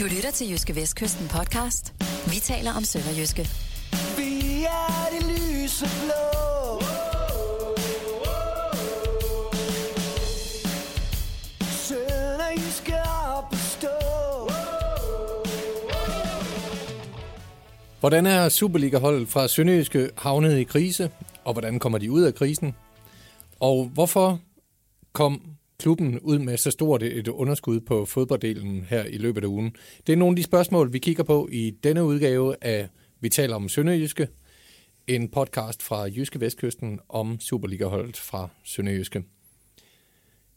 Du lytter til Jyske Vestkysten podcast. Vi taler om Sønderjyske. Vi er det lyse blå. Sønderjyske op at stå. Hvordan er Superliga-holdet fra Sønderjyske havnet i krise, og hvordan kommer de ud af krisen? Og hvorfor kom klubben ud med så stort et underskud på fodbolddelen her i løbet af ugen? Det er nogle af de spørgsmål, vi kigger på i denne udgave af Vi taler om Sønderjyske, en podcast fra Jyske Vestkysten om Superliga-holdet fra Sønderjyske.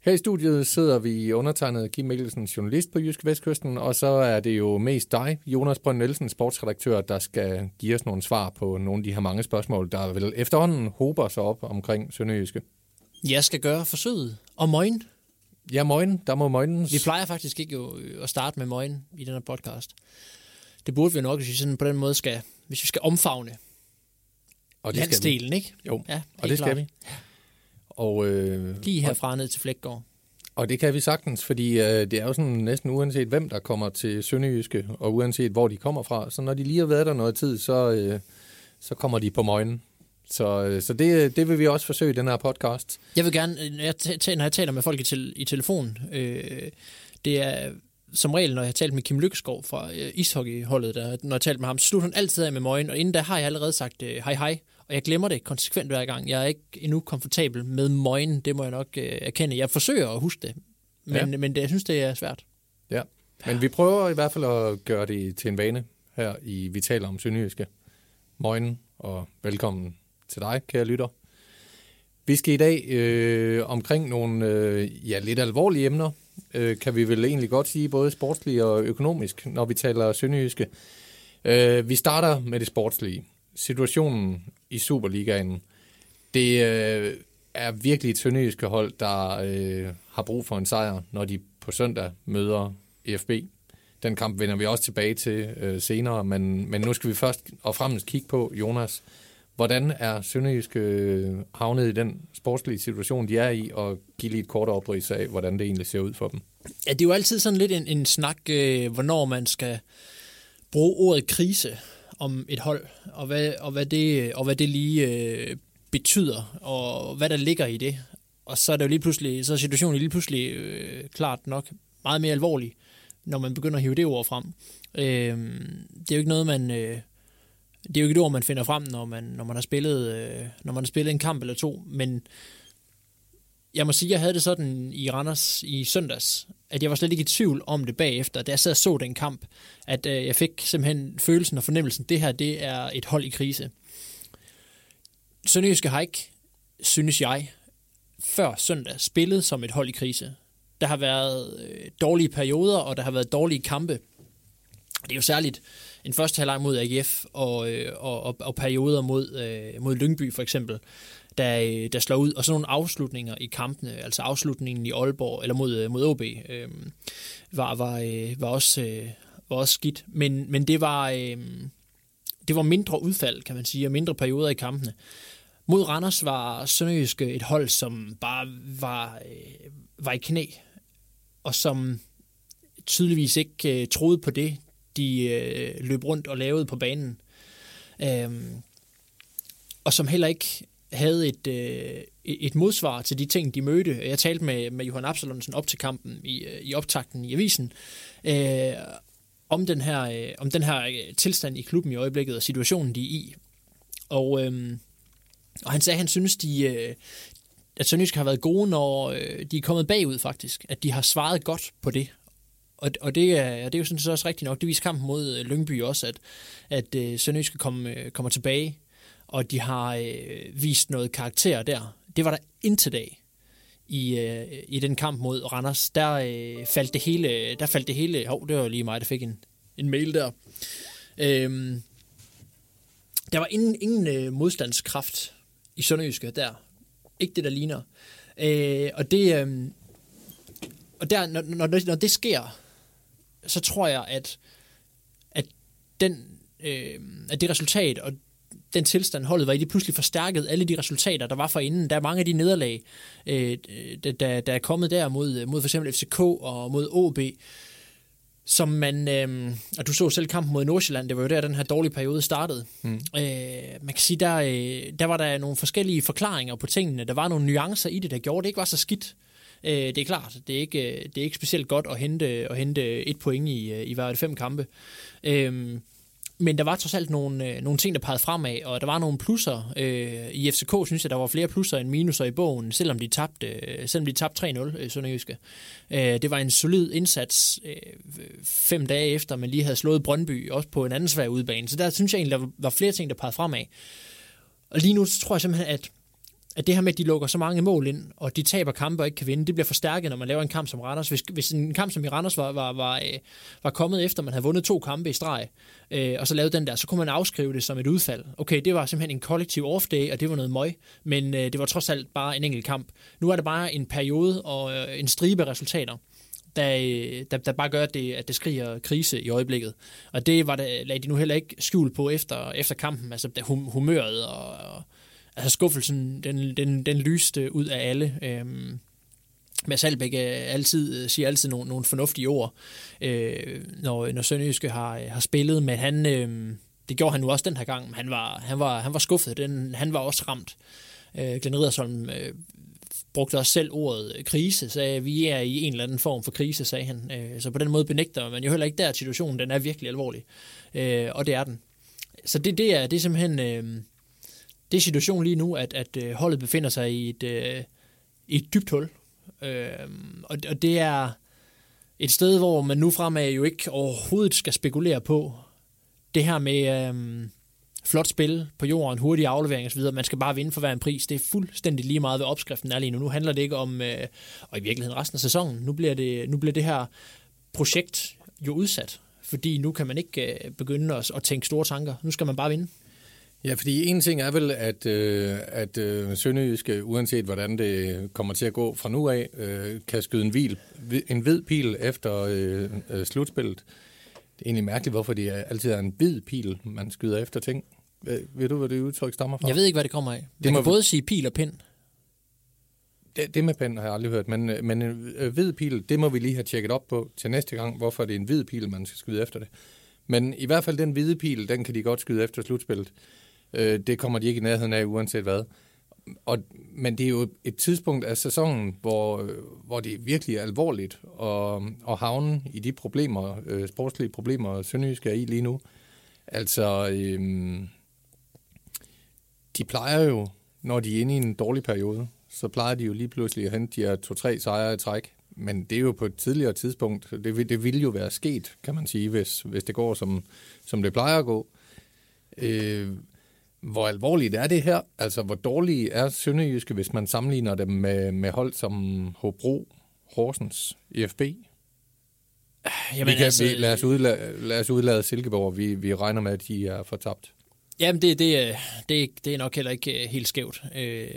Her i studiet sidder vi undertegnet Kim Mikkelsen, journalist på Jyske Vestkysten, og så er det jo mest dig, Jonas Brønd Nielsen, sportsredaktør, der skal give os nogle svar på nogle af de her mange spørgsmål, der vel efterhånden hober sig op omkring Sønderjyske. Jeg skal gøre forsøget. Og møgen. Ja, møgen, der må møgnens. Vi plejer faktisk ikke jo øh, at starte med møgen i den her podcast. Det burde vi nok, hvis vi sådan på den måde skal, hvis vi skal omfavne og det skal vi. ikke? Jo, Ja, og det skal klart. vi. Og, øh, Lige herfra ned til Flækgaard. Og det kan vi sagtens, fordi øh, det er jo sådan næsten uanset hvem, der kommer til Sønderjyske, og uanset hvor de kommer fra. Så når de lige har været der noget tid, så, øh, så kommer de på møgen. Så, øh, så det, det vil vi også forsøge i den her podcast. Jeg vil gerne, øh, når jeg, ta- når jeg taler med folk i, tel, i telefon, øh, det er som regel, når jeg har talt med Kim Lykkeskov fra øh, ishockeyholdet, der, når jeg talt med ham, slutter han altid af med møgen, og inden da har jeg allerede sagt øh, hej hej, og jeg glemmer det konsekvent hver gang. Jeg er ikke endnu komfortabel med møgen, det må jeg nok øh, erkende. Jeg forsøger at huske det, men, Ja. men det, jeg synes, det er svært. Ja. Men vi prøver i hvert fald at gøre det til en vane her i Vi taler om Sønderjyske. Morgen og velkommen til dig, kære lytter. Vi skal i dag øh, omkring nogle øh, ja, lidt alvorlige emner, øh, kan vi vel egentlig godt sige, både sportslige og økonomisk, når vi taler Sønderjyske. Øh, vi starter med det sportslige. Situationen i Superligaen. Det øh, er virkelig et sønderjyske hold, der øh, har brug for en sejr, når de på søndag møder EFB. Den kamp vender vi også tilbage til øh, senere, men, men nu skal vi først og fremmest kigge på, Jonas, hvordan er Sønderjyske øh, havnet i den sportslige situation, de er i, og give lige et kort oprids af, hvordan det egentlig ser ud for dem. Ja, det er jo altid sådan lidt en, en snak, øh, hvornår man skal bruge ordet krise om et hold, og hvad, og hvad, det, og hvad det lige øh, betyder, og hvad der ligger i det. Og så er, det jo lige pludselig, så er situationen lige pludselig øh, klart nok meget mere alvorlig, når man begynder at hive det ord frem. Øh, det er jo ikke noget, man... Øh, det er jo ikke et ord, man finder frem, når man, når man, har, spillet, øh, når man har spillet en kamp eller to, men jeg må sige, jeg havde det sådan i Randers i søndags, at jeg var slet ikke i tvivl om det bagefter, da jeg sad og så den kamp, at øh, jeg fik simpelthen følelsen og fornemmelsen, det her, det er et hold i krise. Sønderjyske har ikke, synes jeg, før søndag spillet som et hold i krise. Der har været øh, dårlige perioder, og der har været dårlige kampe. Det er jo særligt en første halvleg mod AGF og, øh, og, og, og perioder mod, øh, mod Lyngby for eksempel, der, øh, der slår ud, og sådan nogle afslutninger i kampene, altså afslutningen i Aalborg, eller mod, øh, mod OB, øh, var, var, øh, var, også, øh, var også skidt. Men, men det var... Øh, det var mindre udfald, kan man sige, og mindre perioder i kampene. Mod Randers var Sønderjyske et hold, som bare var, øh, var i knæ, og som tydeligvis ikke øh, troede på det, de øh, løb rundt og lavede på banen. Øhm, og som heller ikke havde et, øh, et modsvar til de ting, de mødte. Jeg talte med, med Johan Absalonsen op til kampen i, øh, i optakten i avisen, øh, om den her, øh, om den her øh, tilstand i klubben i øjeblikket og situationen, de er i. Og, øh, og han sagde, at han synes, de, øh, at Sønderjysk har været gode, når øh, de er kommet bagud faktisk. At de har svaret godt på det. Og, og det, er, det er jo sådan set også rigtigt nok. Det viser kampen mod øh, Lyngby også, at, at øh, Sønderjyske kom, øh, kommer tilbage, og de har øh, vist noget karakter der. Det var der indtil dag i, øh, i den kamp mod Randers. Der øh, faldt det hele, der faldt det hele, hov, det var lige mig, der fik en, en mail der. Øhm, der var ingen, ingen øh, modstandskraft i Sønderjyske der. Ikke det, der ligner. Øh, og det, øh, og der, når, når, det, når det sker, så tror jeg, at, at, den, øh, at det resultat og den tilstand holdet var i, de pludselig forstærket alle de resultater, der var for inden. Der er mange af de nederlag, øh, der, der, er kommet der mod, mod for eksempel FCK og mod OB, som man, øh, og du så selv kampen mod Nordsjælland, det var jo der, den her dårlige periode startede. Mm. Øh, man kan sige, der, øh, der var der nogle forskellige forklaringer på tingene. Der var nogle nuancer i det, der gjorde, det ikke var så skidt. Øh, Øh, det er klart, det er ikke, øh, det er ikke specielt godt at hente, at hente et point i, øh, i hver fem kampe. Øh, men der var trods alt nogle, øh, nogle ting, der pegede fremad, og der var nogle plusser. Øh, I FCK synes jeg, der var flere plusser end minuser i bogen, selvom de tabte, selvom de tabte 3-0 øh, Sønderjyske. Øh, det var en solid indsats øh, fem dage efter, man lige havde slået Brøndby, også på en anden svær udbane. Så der synes jeg egentlig, der var flere ting, der pegede fremad. Og lige nu så tror jeg simpelthen, at at det her med, at de lukker så mange mål ind, og de taber kampe og ikke kan vinde, det bliver forstærket, når man laver en kamp som Randers. Hvis, hvis en kamp som i Randers var, var, var, øh, var kommet efter, man havde vundet to kampe i streg, øh, og så lavede den der, så kunne man afskrive det som et udfald. Okay, det var simpelthen en kollektiv off-day, og det var noget møg, men øh, det var trods alt bare en enkelt kamp. Nu er det bare en periode og øh, en stribe resultater, der, øh, der, der bare gør, at det, at det skriger krise i øjeblikket. Og det var det, lagde de nu heller ikke skjul på efter, efter kampen, altså humøret og, og altså skuffelsen, den, den, den lyste ud af alle. Øhm, Mads Albeck øh, altid, øh, siger altid nogle, nogle fornuftige ord, øh, når, når Sønderjyske har, øh, har spillet, men han, øh, det gjorde han nu også den her gang. Han var, han var, han var skuffet, den, han var også ramt. Øh, Glenn Riddersholm øh, brugte også selv ordet krise, sagde, vi er i en eller anden form for krise, sagde han. Øh, så på den måde benægter man jo heller ikke der, at situationen den er virkelig alvorlig. Øh, og det er den. Så det, det, er, det er simpelthen... Øh, det er situationen lige nu, at, at øh, holdet befinder sig i et, øh, i et dybt hul. Øh, og, og det er et sted, hvor man nu fremad jo ikke overhovedet skal spekulere på det her med øh, flot spil på jorden, hurtig aflevering osv. Man skal bare vinde for hver en pris. Det er fuldstændig lige meget, hvad opskriften er lige nu. Nu handler det ikke om, øh, og i virkeligheden resten af sæsonen, nu bliver det, nu bliver det her projekt jo udsat. Fordi nu kan man ikke øh, begynde at, at tænke store tanker. Nu skal man bare vinde. Ja, fordi en ting er vel, at, øh, at øh, Sønderjyske, uanset hvordan det kommer til at gå fra nu af, øh, kan skyde en, hvil, en hvid pil efter øh, øh, slutspillet. Det er egentlig mærkeligt, hvorfor det altid er en hvid pil, man skyder efter ting. Ved, ved du, hvad det udtryk stammer fra? Jeg ved ikke, hvad det kommer af. Det må kan både sige pil og pind. Det, det med pind har jeg aldrig hørt, men, men en øh, hvid pil, det må vi lige have tjekket op på til næste gang, hvorfor det er en hvid pil, man skal skyde efter det. Men i hvert fald den hvide pil, den kan de godt skyde efter slutspillet. Øh, det kommer de ikke i nærheden af, uanset hvad. Og, men det er jo et tidspunkt af sæsonen, hvor, øh, hvor det virkelig er alvorligt at, at havne i de problemer, øh, sportslige problemer, Sønderjysk er i lige nu. Altså, øh, de plejer jo, når de er inde i en dårlig periode, så plejer de jo lige pludselig at hente de her to-tre sejre i træk. Men det er jo på et tidligere tidspunkt. Det, det ville jo være sket, kan man sige, hvis, hvis det går, som, som det plejer at gå. Øh, hvor alvorligt er det her? Altså, hvor dårlige er Sønderjyske, hvis man sammenligner dem med, med hold som Hobro, Horsens, IFB? Jamen, vi kan, altså, vi, lad, os udlade, lad os udlade Silkeborg. Vi, vi regner med, at de er fortabt. Jamen, det, det, det, det er nok heller ikke øh, helt skævt. Øh,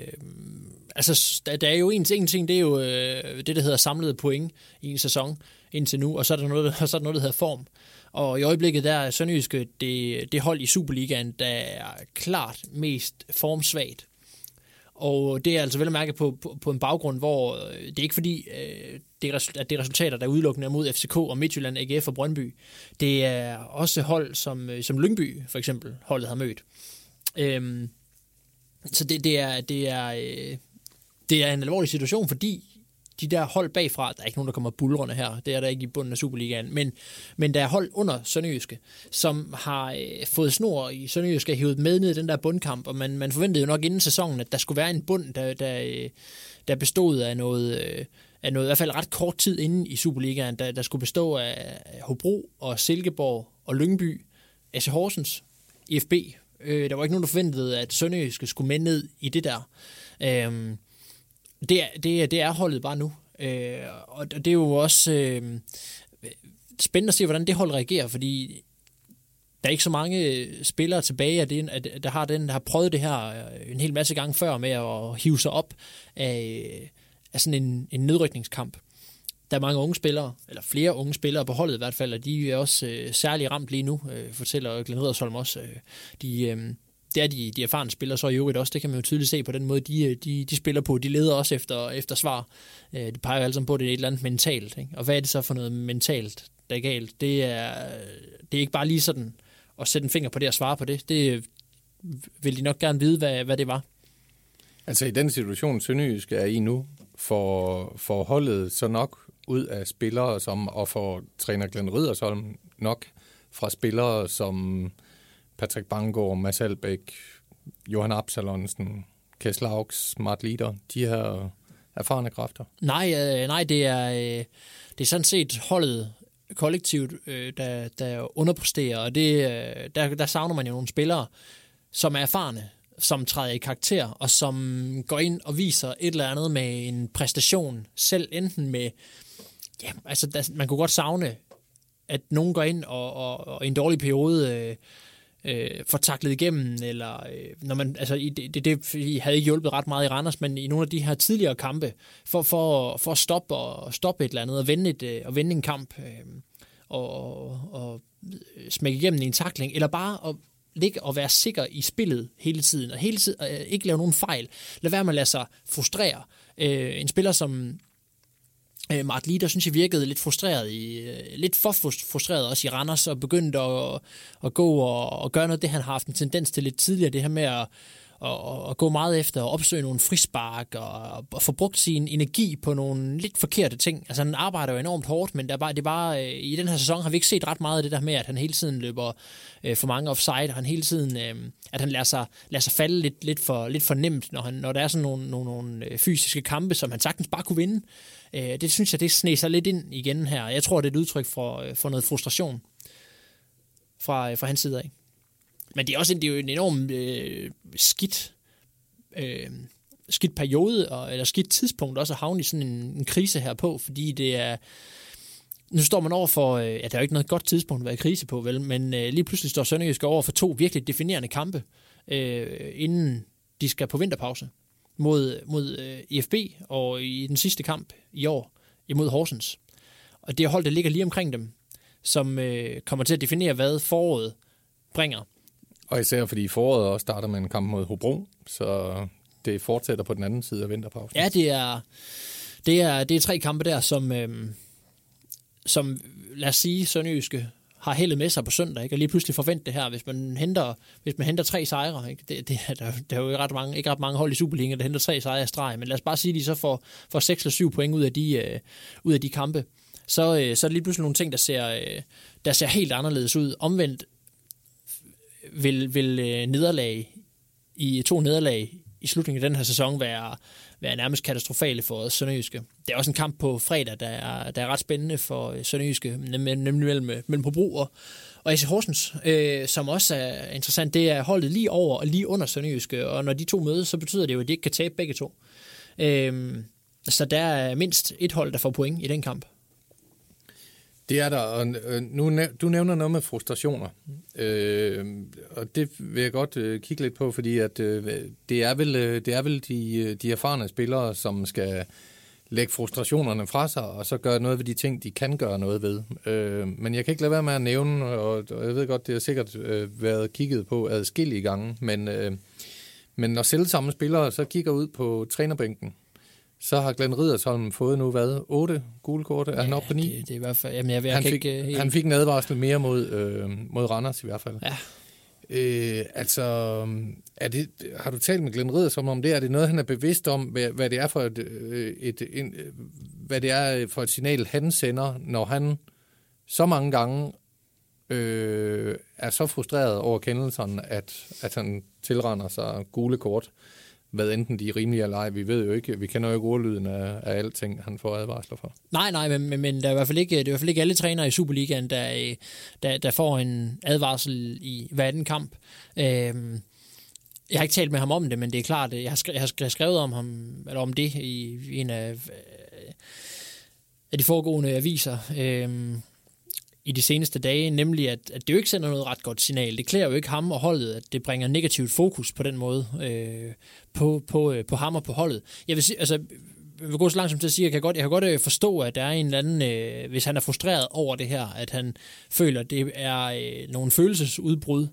altså, der, der er jo en, en ting, det er jo øh, det, der hedder samlede point i en sæson indtil nu, og så er der noget, og så er der noget der hedder form. Og i øjeblikket der er Sønderjyske øh, det, det hold i Superligaen, der er klart mest formsvagt. Og det er altså vel at mærke på, på, på en baggrund, hvor øh, det er ikke fordi, øh, det er, at det er resultater, der er udelukkende mod FCK og Midtjylland, AGF og Brøndby. Det er også hold, som, øh, som Lyngby for eksempel holdet har mødt. Øhm, så det, det, er, det, er, det er en alvorlig situation, fordi de der hold bagfra, der er ikke nogen, der kommer bulrende her, det er der ikke i bunden af Superligaen, men, men der er hold under Sønderjyske, som har øh, fået snor i Sønderjyske, hævet med ned i den der bundkamp, og man, man forventede jo nok inden sæsonen, at der skulle være en bund, der, der, øh, der bestod af noget, øh, af noget, i hvert fald ret kort tid inden i Superligaen, der, der skulle bestå af Hobro og Silkeborg og Lyngby, AC Horsens, IFB. Øh, der var ikke nogen, der forventede, at Sønderjyske skulle med ned i det der. Øh, det, er, det, er, det er holdet bare nu. Øh, og det er jo også øh, spændende at se, hvordan det hold reagerer, fordi der er ikke så mange spillere tilbage, af det, at, der har den, der har prøvet det her øh, en hel masse gange før med at hive sig op af, af sådan en, en nedrykningskamp. Der er mange unge spillere, eller flere unge spillere på holdet i hvert fald, og de er også øh, særlig ramt lige nu, øh, fortæller Glenn Riddersholm også. Øh, de, øh, det er de, de erfarne spillere så i øvrigt også. Det kan man jo tydeligt se på den måde, de, de, de spiller på. De leder også efter, efter svar. Øh, de peger alle sammen på, at det er et eller andet mentalt. Ikke? Og hvad er det så for noget mentalt, der er galt. Det er, det er ikke bare lige sådan at sætte en finger på det og svare på det. Det øh, vil de nok gerne vide, hvad, hvad det var. Altså i den situation, Sønderjysk er i nu, for, for holdet så nok ud af spillere, som, og for træner Glenn Riddersholm nok fra spillere som Patrick Bangor, Mads Albæk, Johan Absalonsen, Keslaugs, Mart Lider, de her erfarne kræfter? Nej, øh, nej det, er, øh, det er sådan set holdet kollektivt, øh, der, der underpresterer, og det, øh, der, der savner man jo nogle spillere, som er erfarne, som træder i karakter, og som går ind og viser et eller andet med en præstation, selv enten med, ja, altså der, man kunne godt savne, at nogen går ind og, og, og i en dårlig periode øh, øh, får taklet igennem, eller øh, når man, altså det, det, det havde ikke hjulpet ret meget i Randers, men i nogle af de her tidligere kampe, for, for, for at stoppe, og, stoppe et eller andet, og vende, et, øh, og vende en kamp, øh, og, og, og smække igennem i en takling, eller bare at ligge og være sikker i spillet hele tiden, og hele tiden øh, ikke lave nogen fejl. Lad være med at lade sig frustrere. Øh, en spiller som øh, Mart Lider, synes jeg virkede lidt frustreret, i, øh, lidt for frustreret også i Randers, og begyndte at, at gå og, og gøre noget, det han har haft en tendens til lidt tidligere, det her med at og, og gå meget efter at opsøge nogle frispark og, og få brugt sin energi på nogle lidt forkerte ting. Altså han arbejder jo enormt hårdt, men der bare, det er bare, øh, i den her sæson har vi ikke set ret meget af det der med, at han hele tiden løber øh, for mange offside, og han hele tiden, øh, at han lader sig, lader sig falde lidt, lidt, for, lidt for nemt, når, han, når der er sådan nogle, nogle, nogle øh, fysiske kampe, som han sagtens bare kunne vinde. Øh, det synes jeg, det sne sig lidt ind igen her. Jeg tror, det er et udtryk for, øh, for noget frustration fra, øh, fra hans side af. Men det er også en, det er jo en enorm øh, skidt, øh, skidt periode, og, eller skidt tidspunkt også at havne i sådan en, en krise her på, fordi det er, nu står man over for, øh, ja, der er jo ikke noget godt tidspunkt at være i krise på, vel, men øh, lige pludselig står Sønderjysk over for to virkelig definerende kampe, øh, inden de skal på vinterpause mod, mod øh, IFB, og i den sidste kamp i år imod Horsens. Og det er hold, der ligger lige omkring dem, som øh, kommer til at definere, hvad foråret bringer. Og især fordi foråret også starter med en kamp mod Hobro, så det fortsætter på den anden side af vinterpausen. Ja, det er, det er, det er tre kampe der, som, øhm, som lad os sige, Sønderjyske har heldet med sig på søndag, ikke? og lige pludselig forvente det her, hvis man henter, hvis man henter tre sejre. Ikke? Det, det, der, der er jo ikke ret, mange, ikke ret mange hold i Superligaen, der henter tre sejre i streg, men lad os bare sige, at de så får, får 6 eller 7 point ud af de, øh, ud af de kampe. Så, øh, så er det lige pludselig nogle ting, der ser, øh, der ser helt anderledes ud. Omvendt vil, vil øh, nederlag i to nederlag i slutningen af den her sæson være, være nærmest katastrofale for Sønderjyske. Det er også en kamp på fredag, der er, der er ret spændende for øh, Sønderjyske, nemlig mellem, øh, mellem Hobro og, og AC Horsens, øh, som også er interessant. Det er holdet lige over og lige under Sønderjyske, og når de to mødes, så betyder det jo, at de ikke kan tabe begge to. Øh, så der er mindst et hold, der får point i den kamp. Det er der, og øh, nu, du nævner noget med frustrationer, øh, og det vil jeg godt øh, kigge lidt på, fordi at, øh, det, er vel, øh, det er vel de, øh, de erfarne spillere, som skal lægge frustrationerne fra sig, og så gøre noget ved de ting, de kan gøre noget ved. Øh, men jeg kan ikke lade være med at nævne, og, og jeg ved godt, det har sikkert øh, været kigget på adskillige gange, men, øh, men når selv samme spillere så kigger ud på trænerbænken, så har Glenn Riddersholm fået nu hvad? 8 gule kort? Er ja, han oppe på 9? Det, det er i hvert fald... Jamen, jeg, jeg han, fik, ikke, helt... han fik en advarsel mere mod, øh, mod Randers i hvert fald. Ja. Øh, altså, er det, har du talt med Glenn Riddersholm om det? Er det noget, han er bevidst om, hvad, hvad det er for et, øh, et, et, hvad det er for et signal, han sender, når han så mange gange øh, er så frustreret over kendelserne, at, at han tilrender sig gule kort? Hvad enten de er rimelige eller ej. Vi ved jo ikke, vi kender jo ikke ordlyden af, af alting, han får advarsler for. Nej, nej, men, men, men der er i hvert fald ikke, det er i hvert fald ikke alle trænere i Superligaen, der, øh, der, der får en advarsel i hver anden kamp. Øhm, jeg har ikke talt med ham om det, men det er klart, jeg har, skrevet, jeg har skrevet om ham eller om det i en af, øh, af de foregående aviser. Øhm, i de seneste dage, nemlig at, at det jo ikke sender noget ret godt signal. Det klæder jo ikke ham og holdet, at det bringer negativt fokus på den måde øh, på, på, øh, på ham og på holdet. Jeg vil sige, altså, jeg vil gå så langsomt til at sige, at jeg kan godt, jeg kan godt øh, forstå, at der er en eller anden, øh, hvis han er frustreret over det her, at han føler, at det er øh, nogle følelsesudbrud,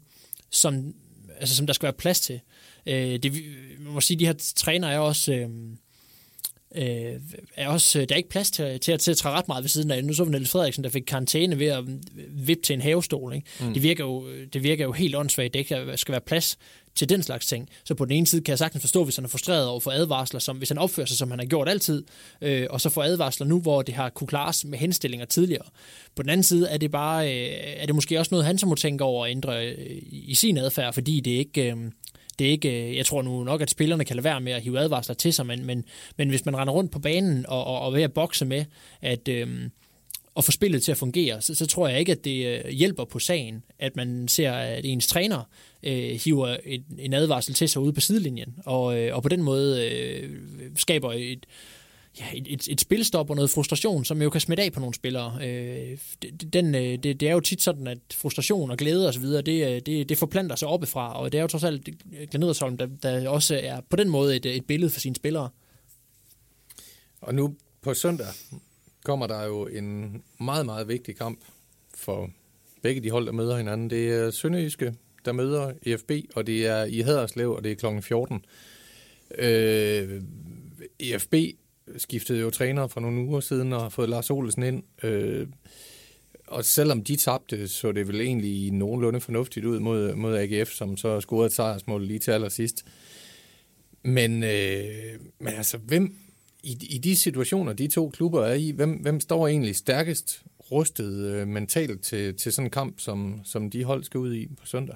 som, altså, som der skal være plads til. Øh, det, man må sige, at de her træner er også... Øh, øh, er også, der er ikke plads til, til, at, til at træde ret meget ved siden af. Nu så vi Niels Frederiksen, der fik karantæne ved at vippe til en havestol. Ikke? Mm. Det, virker jo, det virker jo helt åndssvagt, det ikke skal være plads til den slags ting. Så på den ene side kan jeg sagtens forstå, hvis han er frustreret over for advarsler, som, hvis han opfører sig, som han har gjort altid, øh, og så får advarsler nu, hvor det har kunne klares med henstillinger tidligere. På den anden side er det bare, øh, er det måske også noget, han så må tænke over at ændre øh, i sin adfærd, fordi det ikke, øh, det er ikke, øh, jeg tror nu nok, at spillerne kan lade være med at hive advarsler til sig, men, men, men hvis man render rundt på banen og, og, og ved at bokse med, at, Øh, at få spillet til at fungere, så, så tror jeg ikke, at det øh, hjælper på sagen, at man ser, at ens træner øh, hiver et, en advarsel til sig ude på sidelinjen, og, øh, og på den måde øh, skaber et, ja, et, et, et spilstop og noget frustration, som jo kan smitte af på nogle spillere. Øh, den, øh, det, det er jo tit sådan, at frustration og glæde og så videre, det, øh, det, det forplanter sig oppefra, og det er jo trods alt Glenedersholm, der, der også er på den måde et, et billede for sine spillere. Og nu på søndag kommer der jo en meget, meget vigtig kamp for begge de hold, der møder hinanden. Det er Sønderjyske, der møder EFB, og det er i Haderslev, og det er kl. 14. Øh, EFB skiftede jo træner for nogle uger siden og har fået Lars Olsen ind. Øh, og selvom de tabte, så det vel egentlig nogenlunde fornuftigt ud mod, mod AGF, som så scorede et sejrsmål lige til allersidst. Men, øh, men altså, hvem i, i de situationer, de to klubber er i, hvem, hvem står egentlig stærkest rustet øh, mentalt til, til sådan en kamp, som, som de hold skal ud i på søndag?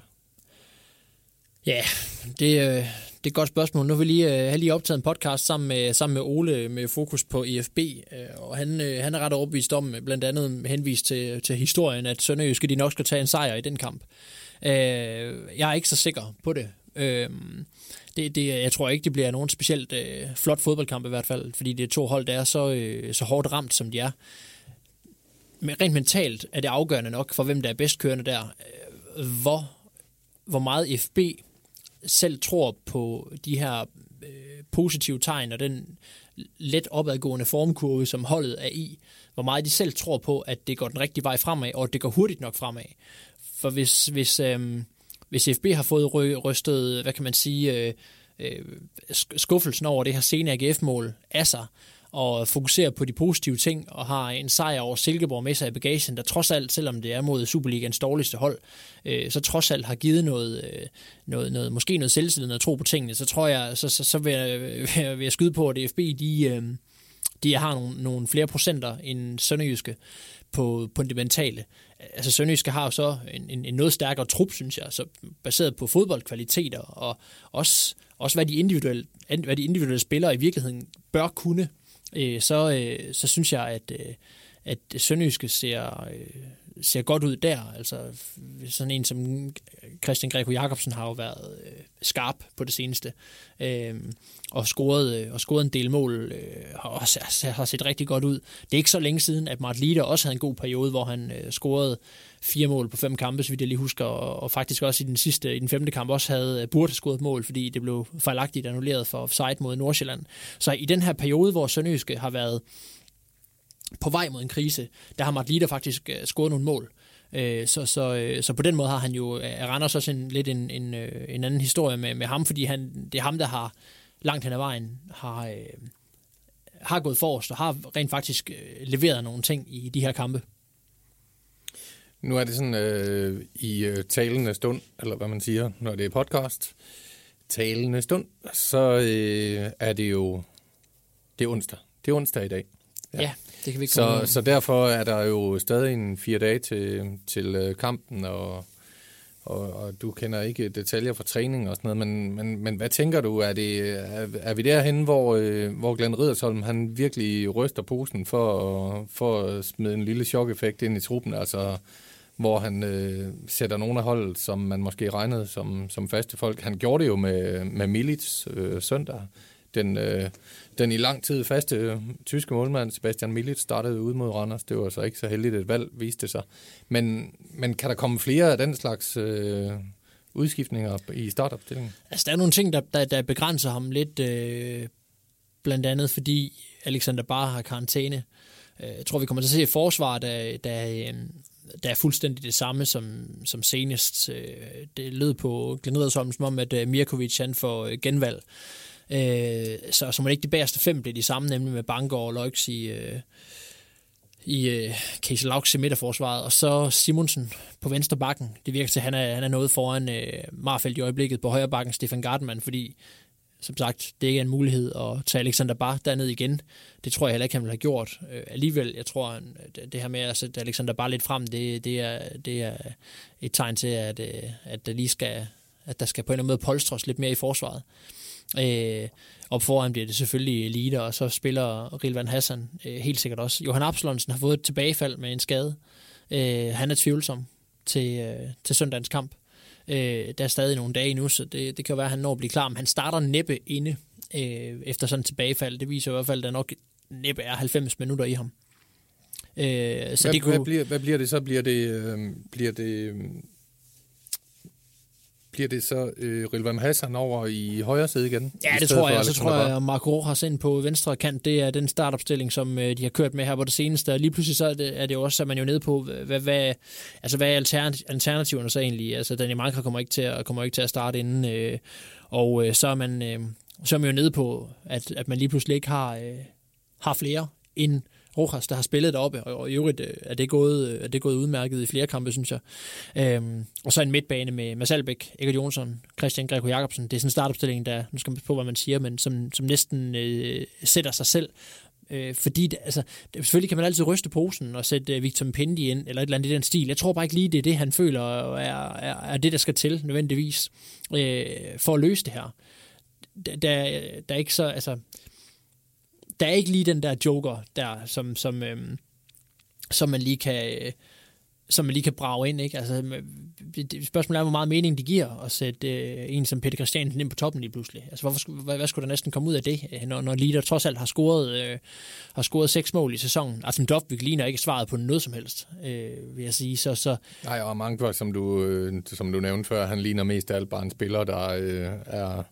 Ja, det, øh, det er et godt spørgsmål. Nu vil vi lige øh, have lige optaget en podcast sammen med, sammen med Ole med fokus på EFB, øh, og han, øh, han er ret overbevist om, øh, blandt andet henvist til, til historien, at Sønderjyske de nok skal tage en sejr i den kamp. Øh, jeg er ikke så sikker på det. Det, det, jeg tror ikke, det bliver nogen specielt flot fodboldkamp i hvert fald, fordi det er to hold, der er så, så hårdt ramt, som de er. Men rent mentalt er det afgørende nok for, hvem der er bedst kørende der. Hvor, hvor meget FB selv tror på de her øh, positive tegn og den let opadgående formkurve, som holdet er i, hvor meget de selv tror på, at det går den rigtige vej fremad, og at det går hurtigt nok fremad. For hvis, hvis, øh, hvis FB har fået rystet, hvad kan man sige, øh, øh, skuffelsen over det her sene AGF-mål af sig, og fokuserer på de positive ting, og har en sejr over Silkeborg med sig i bagagen, der trods alt, selvom det er mod Superligans dårligste hold, øh, så trods alt har givet noget, øh, noget, noget måske noget selvtillid og tro på tingene, så tror jeg, så, så, så vil, jeg, vil jeg skyde på, at DFB, de, øh, de har nogle, nogle flere procenter end Sønderjyske på, på det mentale. Altså Sønderjyske har jo så en, en, en noget stærkere trup, synes jeg, så baseret på fodboldkvaliteter, og også, også hvad, de individuelle, hvad de individuelle spillere i virkeligheden bør kunne øh, så, øh, så synes jeg, at, øh, at Sønderjyske ser, øh, ser godt ud der. Altså sådan en som Christian Greco Jacobsen har jo været øh, skarp på det seneste. Øh, og scoret, øh, og scoret en del mål, øh, har også har set rigtig godt ud. Det er ikke så længe siden, at Mart Lider også havde en god periode, hvor han øh, scorede fire mål på fem kampe, så vidt jeg lige husker, og, og faktisk også i den sidste, i den femte kamp også havde øh, burde have scoret mål, fordi det blev fejlagtigt annulleret for offside mod Nordsjælland. Så i den her periode, hvor Sønderjyske har været på vej mod en krise, der har Mart faktisk øh, scoret nogle mål. Øh, så, så, øh, så på den måde har han jo, Randers også en, lidt en, en, en anden historie med, med ham, fordi han, det er ham, der har langt hen ad vejen har, har gået forrest og har rent faktisk leveret nogle ting i de her kampe. Nu er det sådan øh, i talende stund, eller hvad man siger, når det er podcast, talende stund, så øh, er det jo, det er onsdag. Det er onsdag i dag. Ja, ja det kan vi ikke så, så derfor er der jo stadig en fire dage til, til øh, kampen, og, og, og du kender ikke detaljer fra træning og sådan noget, men, men, men hvad tænker du? Er, det, er, er vi derhen, hvor, øh, hvor Glenn Riddersholm han virkelig ryster posen for, for at smide en lille chok-effekt ind i truppen? Altså, hvor han øh, sætter nogle af holdet, som man måske regnede som, som faste folk. Han gjorde det jo med, med Milic øh, søndag. Den, øh, den i lang tid faste øh, tyske målmand, Sebastian Milic, startede ud mod Randers. Det var så ikke så heldigt et valg, viste sig. Men, men kan der komme flere af den slags øh, udskiftninger i startopstillingen? Altså, der er nogle ting, der, der, der begrænser ham lidt, øh, blandt andet fordi Alexander Barr har karantæne. Øh, jeg tror, vi kommer til at se et forsvar, der, der, øh, der er fuldstændig det samme som, som senest. Øh, det lød på Glenn som om, at Mirkovic han får genvalg. Øh, så som ikke de bagerste fem blev de samme, nemlig med Bangor og Leuks i, øh, i øh, Casey Laux i midterforsvaret, og så Simonsen på venstre bakken. Det virker til, at han er, han er noget foran øh, Marfeldt i øjeblikket på højre bakken, Stefan Gartmann, fordi som sagt, det ikke er en mulighed at tage Alexander Bar derned igen. Det tror jeg heller ikke, han vil have gjort. Øh, alligevel, jeg tror, at det her med at sætte Alexander Bar lidt frem, det, det, er, det er et tegn til, at, øh, at der lige skal, at der skal på en eller anden måde polstres lidt mere i forsvaret. Øh, op foran bliver det selvfølgelig Elite, og så spiller Rilvan Hassan øh, helt sikkert også. Johan Absalonsen har fået et tilbagefald med en skade. Øh, han er tvivlsom til, øh, til søndagens kamp. Øh, der er stadig nogle dage nu, så det, det kan være, at han når at blive klar. Men han starter næppe inde øh, efter sådan et tilbagefald. Det viser i hvert fald, at der nok næppe er 90 minutter i ham. Øh, så hvad, det kunne... hvad, bliver, hvad bliver det så? Bliver det, øh, bliver det øh, bliver det så øh, Rilvan Hassan over i højre side igen? Ja, det tror jeg. Så tror jeg, at Marco Rojas ind på venstre kant, det er den startopstilling, som øh, de har kørt med her på det seneste. Og lige pludselig så er det, er det også, at man jo nede på, hvad, hvad, altså, hvad er alternativerne så egentlig? Altså, Daniel Marker kommer ikke til at, kommer ikke til at starte inden, øh, og øh, så, er man, øh, så er man jo nede på, at, at man lige pludselig ikke har, øh, har flere end Rojas, der har spillet deroppe, og i øvrigt øh, er det gået, øh, er det gået udmærket i flere kampe, synes jeg. Øhm, og så en midtbane med Mads Albeck, Egert Jonsson, Christian Greco Jacobsen. Det er sådan en startopstilling, der, nu skal man på, hvad man siger, men som, som næsten øh, sætter sig selv Øh, fordi, det, altså, det, selvfølgelig kan man altid ryste posen og sætte øh, Victor Mpendi ind, eller et eller andet i den stil. Jeg tror bare ikke lige, det er det, han føler er, er, er det, der skal til, nødvendigvis, øh, for at løse det her. Der, der, der er ikke så, altså, der er ikke lige den der joker der, som, som, øhm, som man lige kan... Øh, som man lige kan brage ind. Ikke? Altså, spørgsmålet er, hvor meget mening det giver at sætte øh, en som Peter Christiansen ind på toppen lige pludselig. Altså, hvorfor, hvad, hvad skulle der næsten komme ud af det, øh, når, når Lider trods alt har scoret, øh, har scoret seks mål i sæsonen? Altså, Dovbyk ligner ikke svaret på noget som helst, øh, vil jeg sige. Så, så... Nej, og mange, som du, øh, som du nævnte før, han ligner mest af alt bare en spiller, der øh, er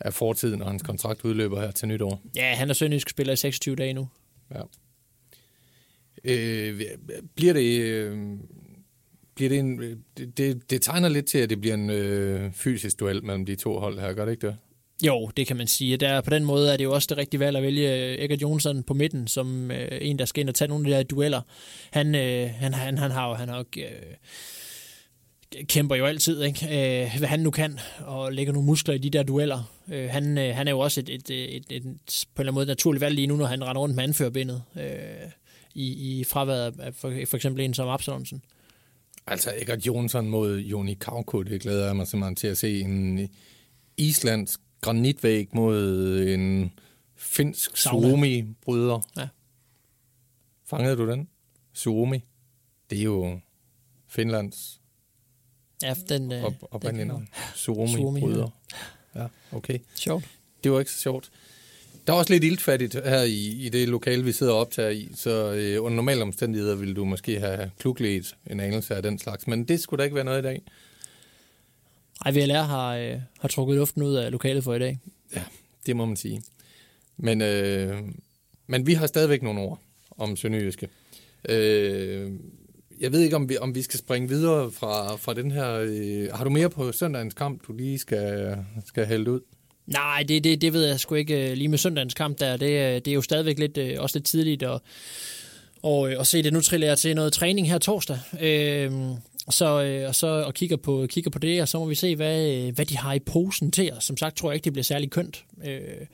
af fortiden, når hans kontrakt udløber her til nytår. Ja, han er sønderjysk spiller i 26 dage nu. Ja. Øh, bliver det... Øh, bliver det, en, det, det, tegner lidt til, at det bliver en øh, fysisk duel mellem de to hold her, gør det ikke det? Jo, det kan man sige. Der, på den måde er det jo også det rigtige valg at vælge Egert Jonsson på midten, som øh, en, der skal ind og tage nogle af de der dueller. Han, øh, han, han, han har jo han har, øh, kæmper jo altid, ikke? Øh, hvad han nu kan, og lægger nogle muskler i de der dueller. Øh, han, øh, han er jo også et, et, et, et, et, på en eller anden måde naturligt valg lige nu, når han render rundt med anførbindet øh, i, i fraværet af for, for eksempel en som Absalonsen. Altså Egert Jonsson mod Joni Kauko, det glæder jeg mig simpelthen til at se. En islandsk granitvæg mod en finsk Suomi-bryder. Ja. Fangede du den? Suomi. Det er jo Finlands Ja, den... Øh, op, oprindeligt navn. Suomi, Suomi bryder. Ja. ja, okay. Sjovt. Det var ikke så sjovt. Der er også lidt iltfattigt her i, i det lokale, vi sidder og optager i, så øh, under normale omstændigheder ville du måske have kluklet en anelse af den slags, men det skulle da ikke være noget i dag. Ej, VLR har, øh, har trukket luften ud af lokalet for i dag. Ja, det må man sige. Men, øh, men vi har stadigvæk nogle ord om Sønderjyske. Øh, jeg ved ikke, om vi, om vi skal springe videre fra, fra den her... Øh, har du mere på søndagens kamp, du lige skal, skal hælde ud? Nej, det, det, det ved jeg sgu ikke øh, lige med søndagens kamp der. Det, øh, det er jo stadigvæk lidt, øh, også lidt tidligt at, og, og se det. Nu triller jeg til noget træning her torsdag. Øh, så, øh, og så og kigger på, kigger på det, og så må vi se, hvad, hvad de har i posen til os. Som sagt tror jeg ikke, det bliver særlig kønt. Øh,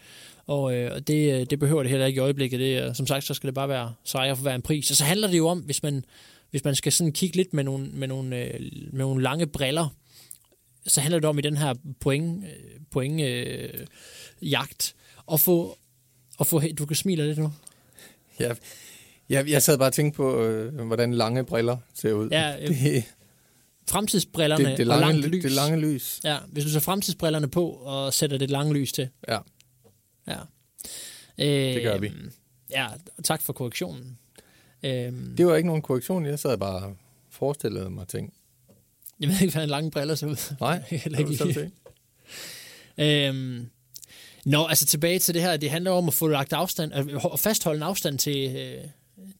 og øh, det, det behøver det heller ikke i øjeblikket. Det, som sagt, så skal det bare være sejre for hver en pris. Og så handler det jo om, hvis man, hvis man skal sådan kigge lidt med nogle, med nogle, øh, med nogle lange briller, så handler det om i den her point, øh, point øh, jagt at få, at få, du kan smile lidt nu. Ja, jeg, jeg sad bare og tænkte på, øh, hvordan lange briller ser ud. Ja, øh, det, fremtidsbrillerne det, det lange, og langt lys. Det lange lys. Ja, hvis du tager fremtidsbrillerne på og sætter det lange lys til. Ja. Ja. Øh, det gør vi. Ja, tak for korrektionen. Øhm, det var ikke nogen korrektion, jeg sad bare og forestillede mig ting. Jeg ved ikke, hvordan lange briller ser ud. Nej, det ikke se. øhm, Nå, altså tilbage til det her, det handler om at få lagt afstand, at fastholde en afstand til, øh,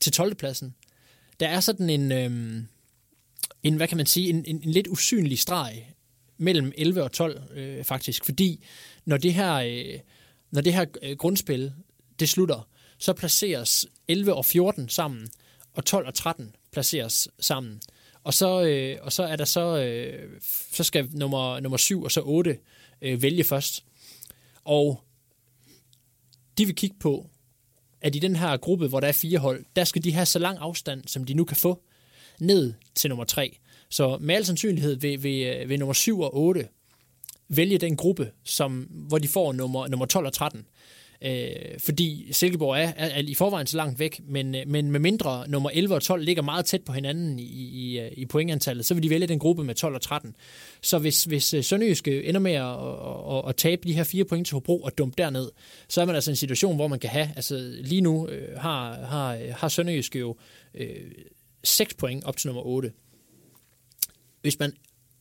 til 12. pladsen. Der er sådan en, øh, en, hvad kan man sige, en, en, en lidt usynlig streg mellem 11 og 12 øh, faktisk, fordi når det her, øh, når det her øh, grundspil det slutter, så placeres 11 og 14 sammen, og 12 og 13 placeres sammen. Og så, øh, og så er der så, øh, så skal nummer, nummer 7 og så 8 øh, vælge først. Og de vil kigge på, at i den her gruppe, hvor der er fire hold, der skal de have så lang afstand, som de nu kan få, ned til nummer 3. Så med al sandsynlighed vil, vil, øh, vil nummer 7 og 8 vælge den gruppe, som, hvor de får nummer, nummer 12 og 13. Øh, fordi Silkeborg er, er, er i forvejen så langt væk, men, øh, men med mindre nummer 11 og 12 ligger meget tæt på hinanden i, i, øh, i pointantallet, så vil de vælge den gruppe med 12 og 13. Så hvis, hvis øh, Sønderjyske ender med at, at, at, at tabe de her fire point til Hobro og dumpe derned, så er man altså en situation, hvor man kan have, altså lige nu øh, har, har, har Sønderjyske jo øh, 6 point op til nummer 8. Hvis man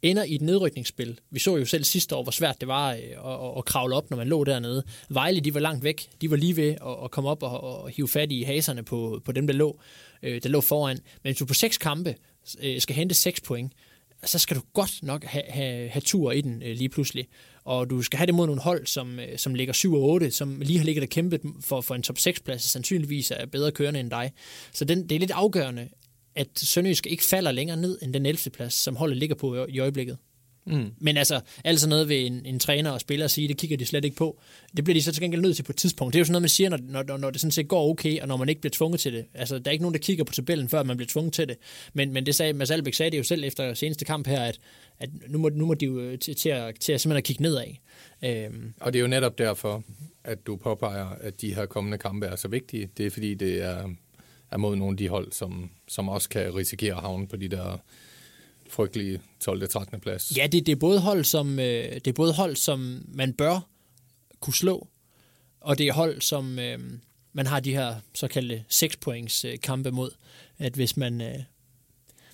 ender i et nedrykningsspil. Vi så jo selv sidste år, hvor svært det var at, at, at kravle op, når man lå dernede. Vejle, de var langt væk. De var lige ved at, at komme op og, og hive fat i haserne på, på dem, der lå, øh, der lå foran. Men hvis du på seks kampe øh, skal hente seks point, så skal du godt nok have, have, have tur i den øh, lige pludselig. Og du skal have det mod nogle hold, som, øh, som ligger 7 og 8, som lige har ligget og kæmpet for, for en top 6-plads, sandsynligvis er bedre kørende end dig. Så den, det er lidt afgørende, at Sønderjysk ikke falder længere ned end den 11. plads, som holdet ligger på i øjeblikket. Mm. Men altså, altså noget ved en, en træner og spiller at sige, det kigger de slet ikke på. Det bliver de så til gengæld nødt til på et tidspunkt. Det er jo sådan noget, man siger, når, når, når det sådan set går okay, og når man ikke bliver tvunget til det. Altså, der er ikke nogen, der kigger på tabellen, før man bliver tvunget til det. Men, men det sagde, Mads Albeck sagde det jo selv efter seneste kamp her, at, at nu, må, nu må de jo øh, til, til, at, til at simpelthen at kigge nedad. Øhm. Og det er jo netop derfor, at du påpeger, at de her kommende kampe er så vigtige. Det er fordi, det er er mod nogle af de hold, som, som også kan risikere at havne på de der frygtelige 12. 13. plads. Ja, det, det, er både hold, som, øh, det er både hold, som man bør kunne slå, og det er hold, som øh, man har de her såkaldte 6 points øh, kampe mod. At hvis man, øh,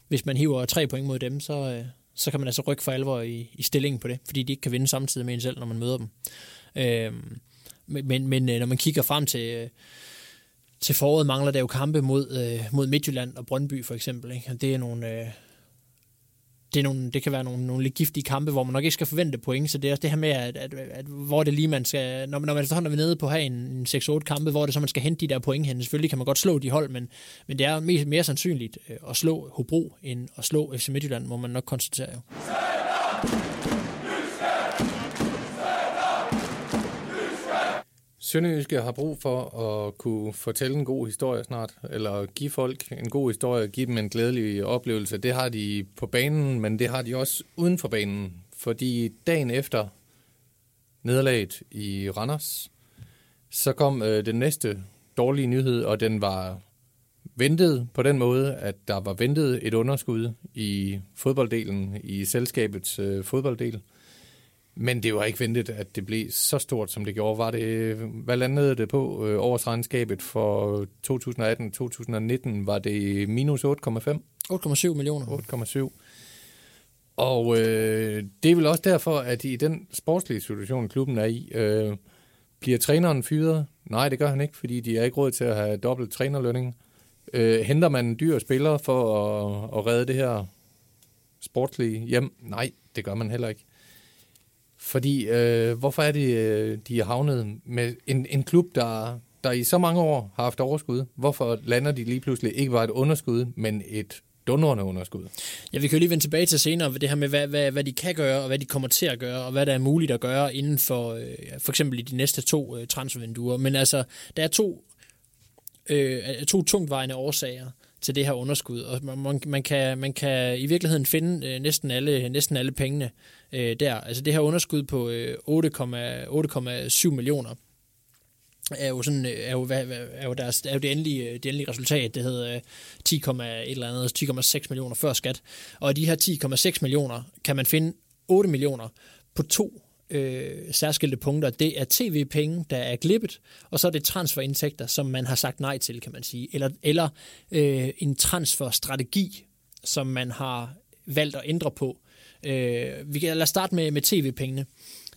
hvis man hiver 3 point mod dem, så, øh, så kan man altså rykke for alvor i, i stillingen på det, fordi de ikke kan vinde samtidig med en selv, når man møder dem. Øh, men, men øh, når man kigger frem til, øh, til foråret mangler der jo kampe mod, øh, mod Midtjylland og Brøndby for eksempel. Ikke? det er nogle... Øh, det, er nogle, det kan være nogle, nogle lidt giftige kampe, hvor man nok ikke skal forvente point, så det er også det her med, at, at, at hvor det lige man skal, når, når man efterhånden er nede på at have en, en 6-8 kampe, hvor det så man skal hente de der point hen. Selvfølgelig kan man godt slå de hold, men, men det er mere, mere sandsynligt øh, at slå Hobro, end at slå FC Midtjylland, må man nok konstatere jo. Sønderjyske har brug for at kunne fortælle en god historie snart, eller give folk en god historie, give dem en glædelig oplevelse. Det har de på banen, men det har de også uden for banen. Fordi dagen efter nederlaget i Randers, så kom øh, den næste dårlige nyhed, og den var ventet på den måde, at der var ventet et underskud i fodbolddelen, i selskabets øh, fodbolddel. Men det var ikke ventet, at det blev så stort, som det gjorde. Var det, hvad landede det på øh, årsregnskabet for 2018-2019? Var det minus 8,5? 8,7 millioner. 8,7. Og øh, det er vel også derfor, at i den sportslige situation, klubben er i, øh, bliver træneren fyret? Nej, det gør han ikke, fordi de er ikke råd til at have dobbelt trænerlønning. Øh, henter man en dyr spiller for at, at redde det her sportslige hjem? Nej, det gør man heller ikke. Fordi, øh, hvorfor er det, øh, de er havnet med en, en klub, der, der i så mange år har haft overskud? Hvorfor lander de lige pludselig ikke bare et underskud, men et dundrende underskud? Ja, vi kan jo lige vende tilbage til senere, det her med, hvad, hvad, hvad de kan gøre, og hvad de kommer til at gøre, og hvad der er muligt at gøre inden for, øh, for eksempel i de næste to øh, transfervinduer. Men altså, der er to, øh, to tungtvejende årsager til det her underskud, og man, man, kan, man kan i virkeligheden finde øh, næsten, alle, næsten alle pengene øh, der. Altså det her underskud på øh, 8,7 millioner er jo sådan øh, er jo, er jo, deres, er jo det, endelige, øh, det endelige resultat. Det hedder øh, 10, et eller andet, 10,6 millioner før skat. Og af de her 10,6 millioner kan man finde 8 millioner på to øh, særskilte punkter. Det er tv-penge, der er glippet, og så er det transferindtægter, som man har sagt nej til, kan man sige. Eller, eller øh, en transferstrategi, som man har valgt at ændre på. Øh, vi kan lade starte med, med tv-pengene. Øh,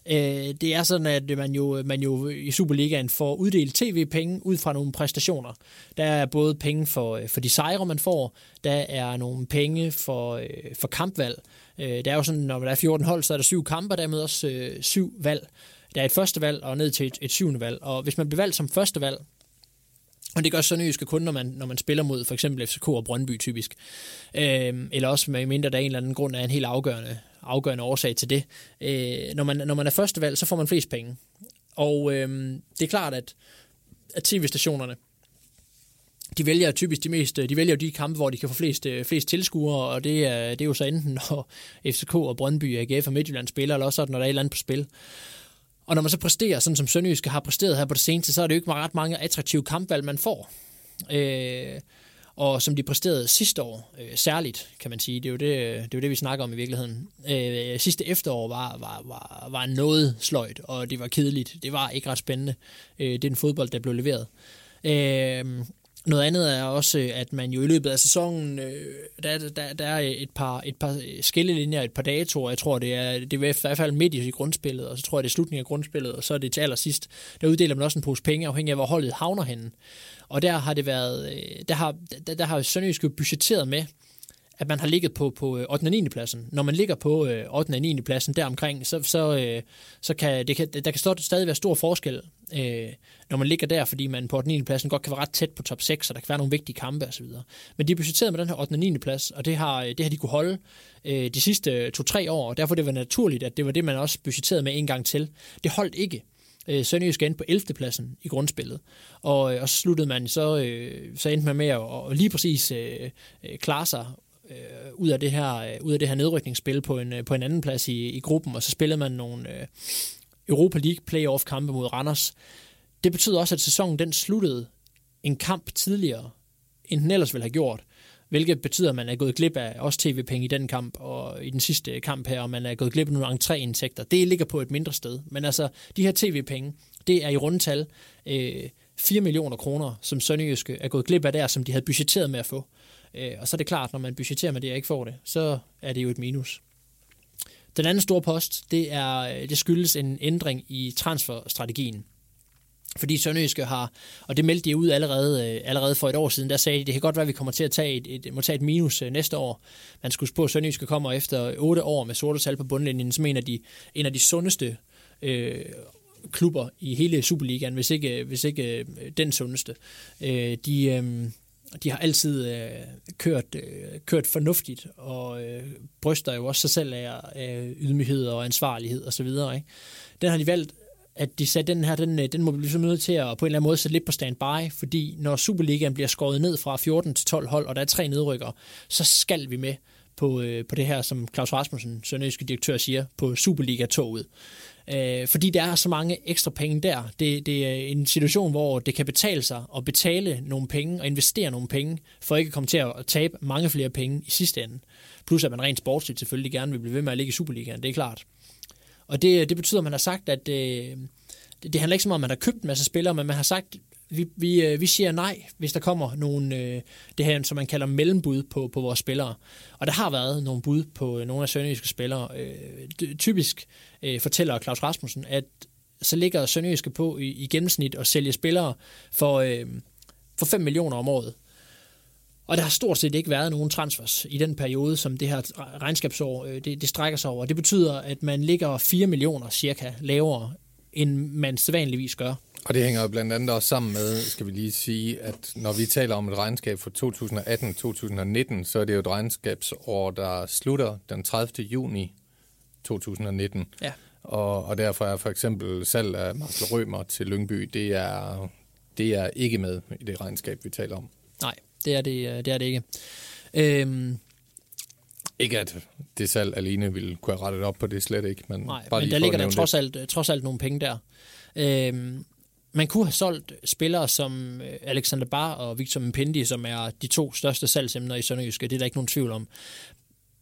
Øh, det er sådan, at man jo, man jo i Superligaen får uddelt tv-penge ud fra nogle præstationer. Der er både penge for, øh, for de sejre, man får. Der er nogle penge for, øh, for kampvalg. Øh, det er jo sådan, når der er 14 hold, så er der syv kampe, og dermed også øh, syv valg. Der er et første valg og ned til et, et syvende valg. Og hvis man bliver valgt som første valg, og det gør Sønderjyske kun, når man, når man spiller mod for eksempel FCK og Brøndby typisk. Øhm, eller også med mindre der er en eller anden grund af en helt afgørende, afgørende årsag til det. Øh, når, man, når man er førstevalg, så får man flest penge. Og øh, det er klart, at, at tv-stationerne, de vælger typisk de mest, de vælger de kampe, hvor de kan få flest, øh, flest tilskuere, og det er, det er jo så enten, når FCK og Brøndby, AGF og Midtjylland spiller, eller også når der er et eller andet på spil. Og når man så præsterer, sådan som Sønderjyske har præsteret her på det seneste, så er det jo ikke ret mange attraktive kampvalg, man får. Øh, og som de præsterede sidste år, øh, særligt, kan man sige. Det er jo det, det, er jo det vi snakker om i virkeligheden. Øh, sidste efterår var, var, var, var noget sløjt, og det var kedeligt. Det var ikke ret spændende. Øh, det er den fodbold, der blev leveret. Øh, noget andet er også, øh, at man jo i løbet af sæsonen, øh, der, der, der er et par, et par øh, skillelinjer, et par datoer. Jeg tror, det er, det er i hvert fald midt i grundspillet, og så tror jeg, det er slutningen af grundspillet, og så er det til allersidst. Der uddeler man også en pose penge, afhængig af, hvor holdet havner henne. Og der har det været, der har, der, der har Sønderjysk budgetteret med, at man har ligget på, på øh, 8. og 9. pladsen. Når man ligger på øh, 8. og 9. pladsen deromkring, så, så, øh, så kan, det kan der kan stadig være stor forskel, øh, når man ligger der, fordi man på 8. og 9. pladsen godt kan være ret tæt på top 6, og der kan være nogle vigtige kampe osv. Men de er budgetteret med den her 8. og 9. plads, og det har, det har de kunne holde de sidste 2-3 år, og derfor det var naturligt, at det var det, man også budgetterede med en gang til. Det holdt ikke. Sønderjysk endte på 11. pladsen i grundspillet. Og, og så sluttede man, så, så endte man med at, at lige præcis øh, klare sig øh, ud, af det her, øh, ud af det her nedrykningsspil på en, øh, på en anden plads i, i gruppen, og så spillede man nogle øh, Europa League playoff-kampe mod Randers. Det betyder også, at sæsonen den sluttede en kamp tidligere, end den ellers ville have gjort, hvilket betyder, at man er gået glip af også tv-penge i den kamp, og i den sidste kamp her, og man er gået glip af nogle entréindtægter. Det ligger på et mindre sted. Men altså, de her tv-penge, det er i rundtal øh, 4 millioner kroner, som Sønderjyske er gået glip af der, som de havde budgetteret med at få. Øh, Øh, og så er det klart, når man budgetterer med det, og ikke får det, så er det jo et minus. Den anden store post, det, er, øh, det skyldes en ændring i transferstrategien. Fordi Sønderjyske har, og det meldte de ud allerede, øh, allerede for et år siden, der sagde de, det kan godt være, at vi kommer til at tage et, et, må tage et minus næste år. Man skulle spå, at Sønderjyske kommer efter otte år med sorte tal på bundlinjen, som en af de, en af de sundeste øh, klubber i hele Superligaen, hvis ikke, hvis ikke den sundeste. Øh, de, øh, de har altid øh, kørt, øh, kørt fornuftigt, og øh, bryster jo også sig selv af øh, ydmyghed og ansvarlighed osv. Ikke? Den har de valgt, at de sagde, den her, den, øh, den må vi blive nødt til at på en eller anden måde sætte lidt på standby, fordi når Superligaen bliver skåret ned fra 14 til 12 hold, og der er tre nedrykker, så skal vi med på, øh, på det her, som Claus Rasmussen, sønderjyske direktør, siger, på Superliga-toget. Øh, fordi der er så mange ekstra penge der. Det, det er en situation, hvor det kan betale sig at betale nogle penge og investere nogle penge, for ikke at komme til at tabe mange flere penge i sidste ende. Plus at man rent sportsligt selvfølgelig gerne vil blive ved med at ligge i Superligaen, det er klart. Og det, det betyder, at man har sagt, at øh, det, det handler ikke så meget om, at man har købt en masse spillere, men man har sagt, vi, vi, øh, vi siger nej, hvis der kommer nogle, øh, det her, som man kalder mellembud på, på vores spillere. Og der har været nogle bud på øh, nogle af sønderjyske spillere. Øh, typisk øh, fortæller Claus Rasmussen, at så ligger sønderjyske på i, i gennemsnit at sælge spillere for, øh, for 5 millioner om året. Og der har stort set ikke været nogen transfers i den periode, som det her regnskabsår øh, det, det strækker sig over. Det betyder, at man ligger 4 millioner cirka lavere, end man sædvanligvis gør. Og det hænger blandt andet også sammen med, skal vi lige sige, at når vi taler om et regnskab for 2018-2019, så er det jo et regnskabsår, der slutter den 30. juni 2019. Ja. Og, og derfor er for eksempel salg af Marcel Rømer til Lyngby, det er, det er ikke med i det regnskab, vi taler om. Nej, det er det, øh, det, er det ikke. Øhm, ikke at det salg alene ville kunne have rettet op på det, slet ikke. Men, nej, bare men der ligger der trods alt, trods alt nogle penge der. Øhm, man kunne have solgt spillere som øh, Alexander Bar og Victor Mpendi, som er de to største salgsemner i Sønderjyske. Det er der ikke nogen tvivl om.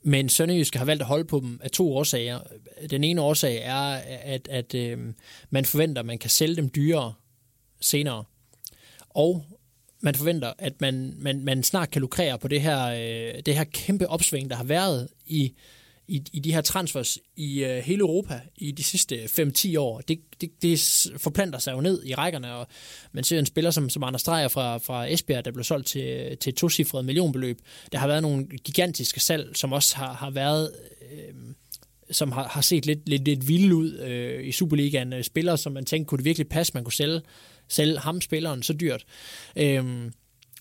Men Sønderjyske har valgt at holde på dem af to årsager. Den ene årsag er, at, at øh, man forventer, at man kan sælge dem dyrere senere. Og man forventer, at man, man, man snart kan lukrere på det her, øh, det her kæmpe opsving, der har været i, i, i de her transfers i øh, hele Europa i de sidste øh, 5-10 år, det, det, det forplanter sig jo ned i rækkerne, og man ser en spiller som, som Anders Dreyer fra, fra Esbjerg, der blev solgt til, til et tocifret millionbeløb. Der har været nogle gigantiske salg, som også har, har været... Øh, som har, har set lidt, lidt, lidt vilde ud øh, i Superligaen. Øh, spillere, som man tænkte, kunne det virkelig passe, man kunne sælge, sælge ham, spilleren, så dyrt. Øh,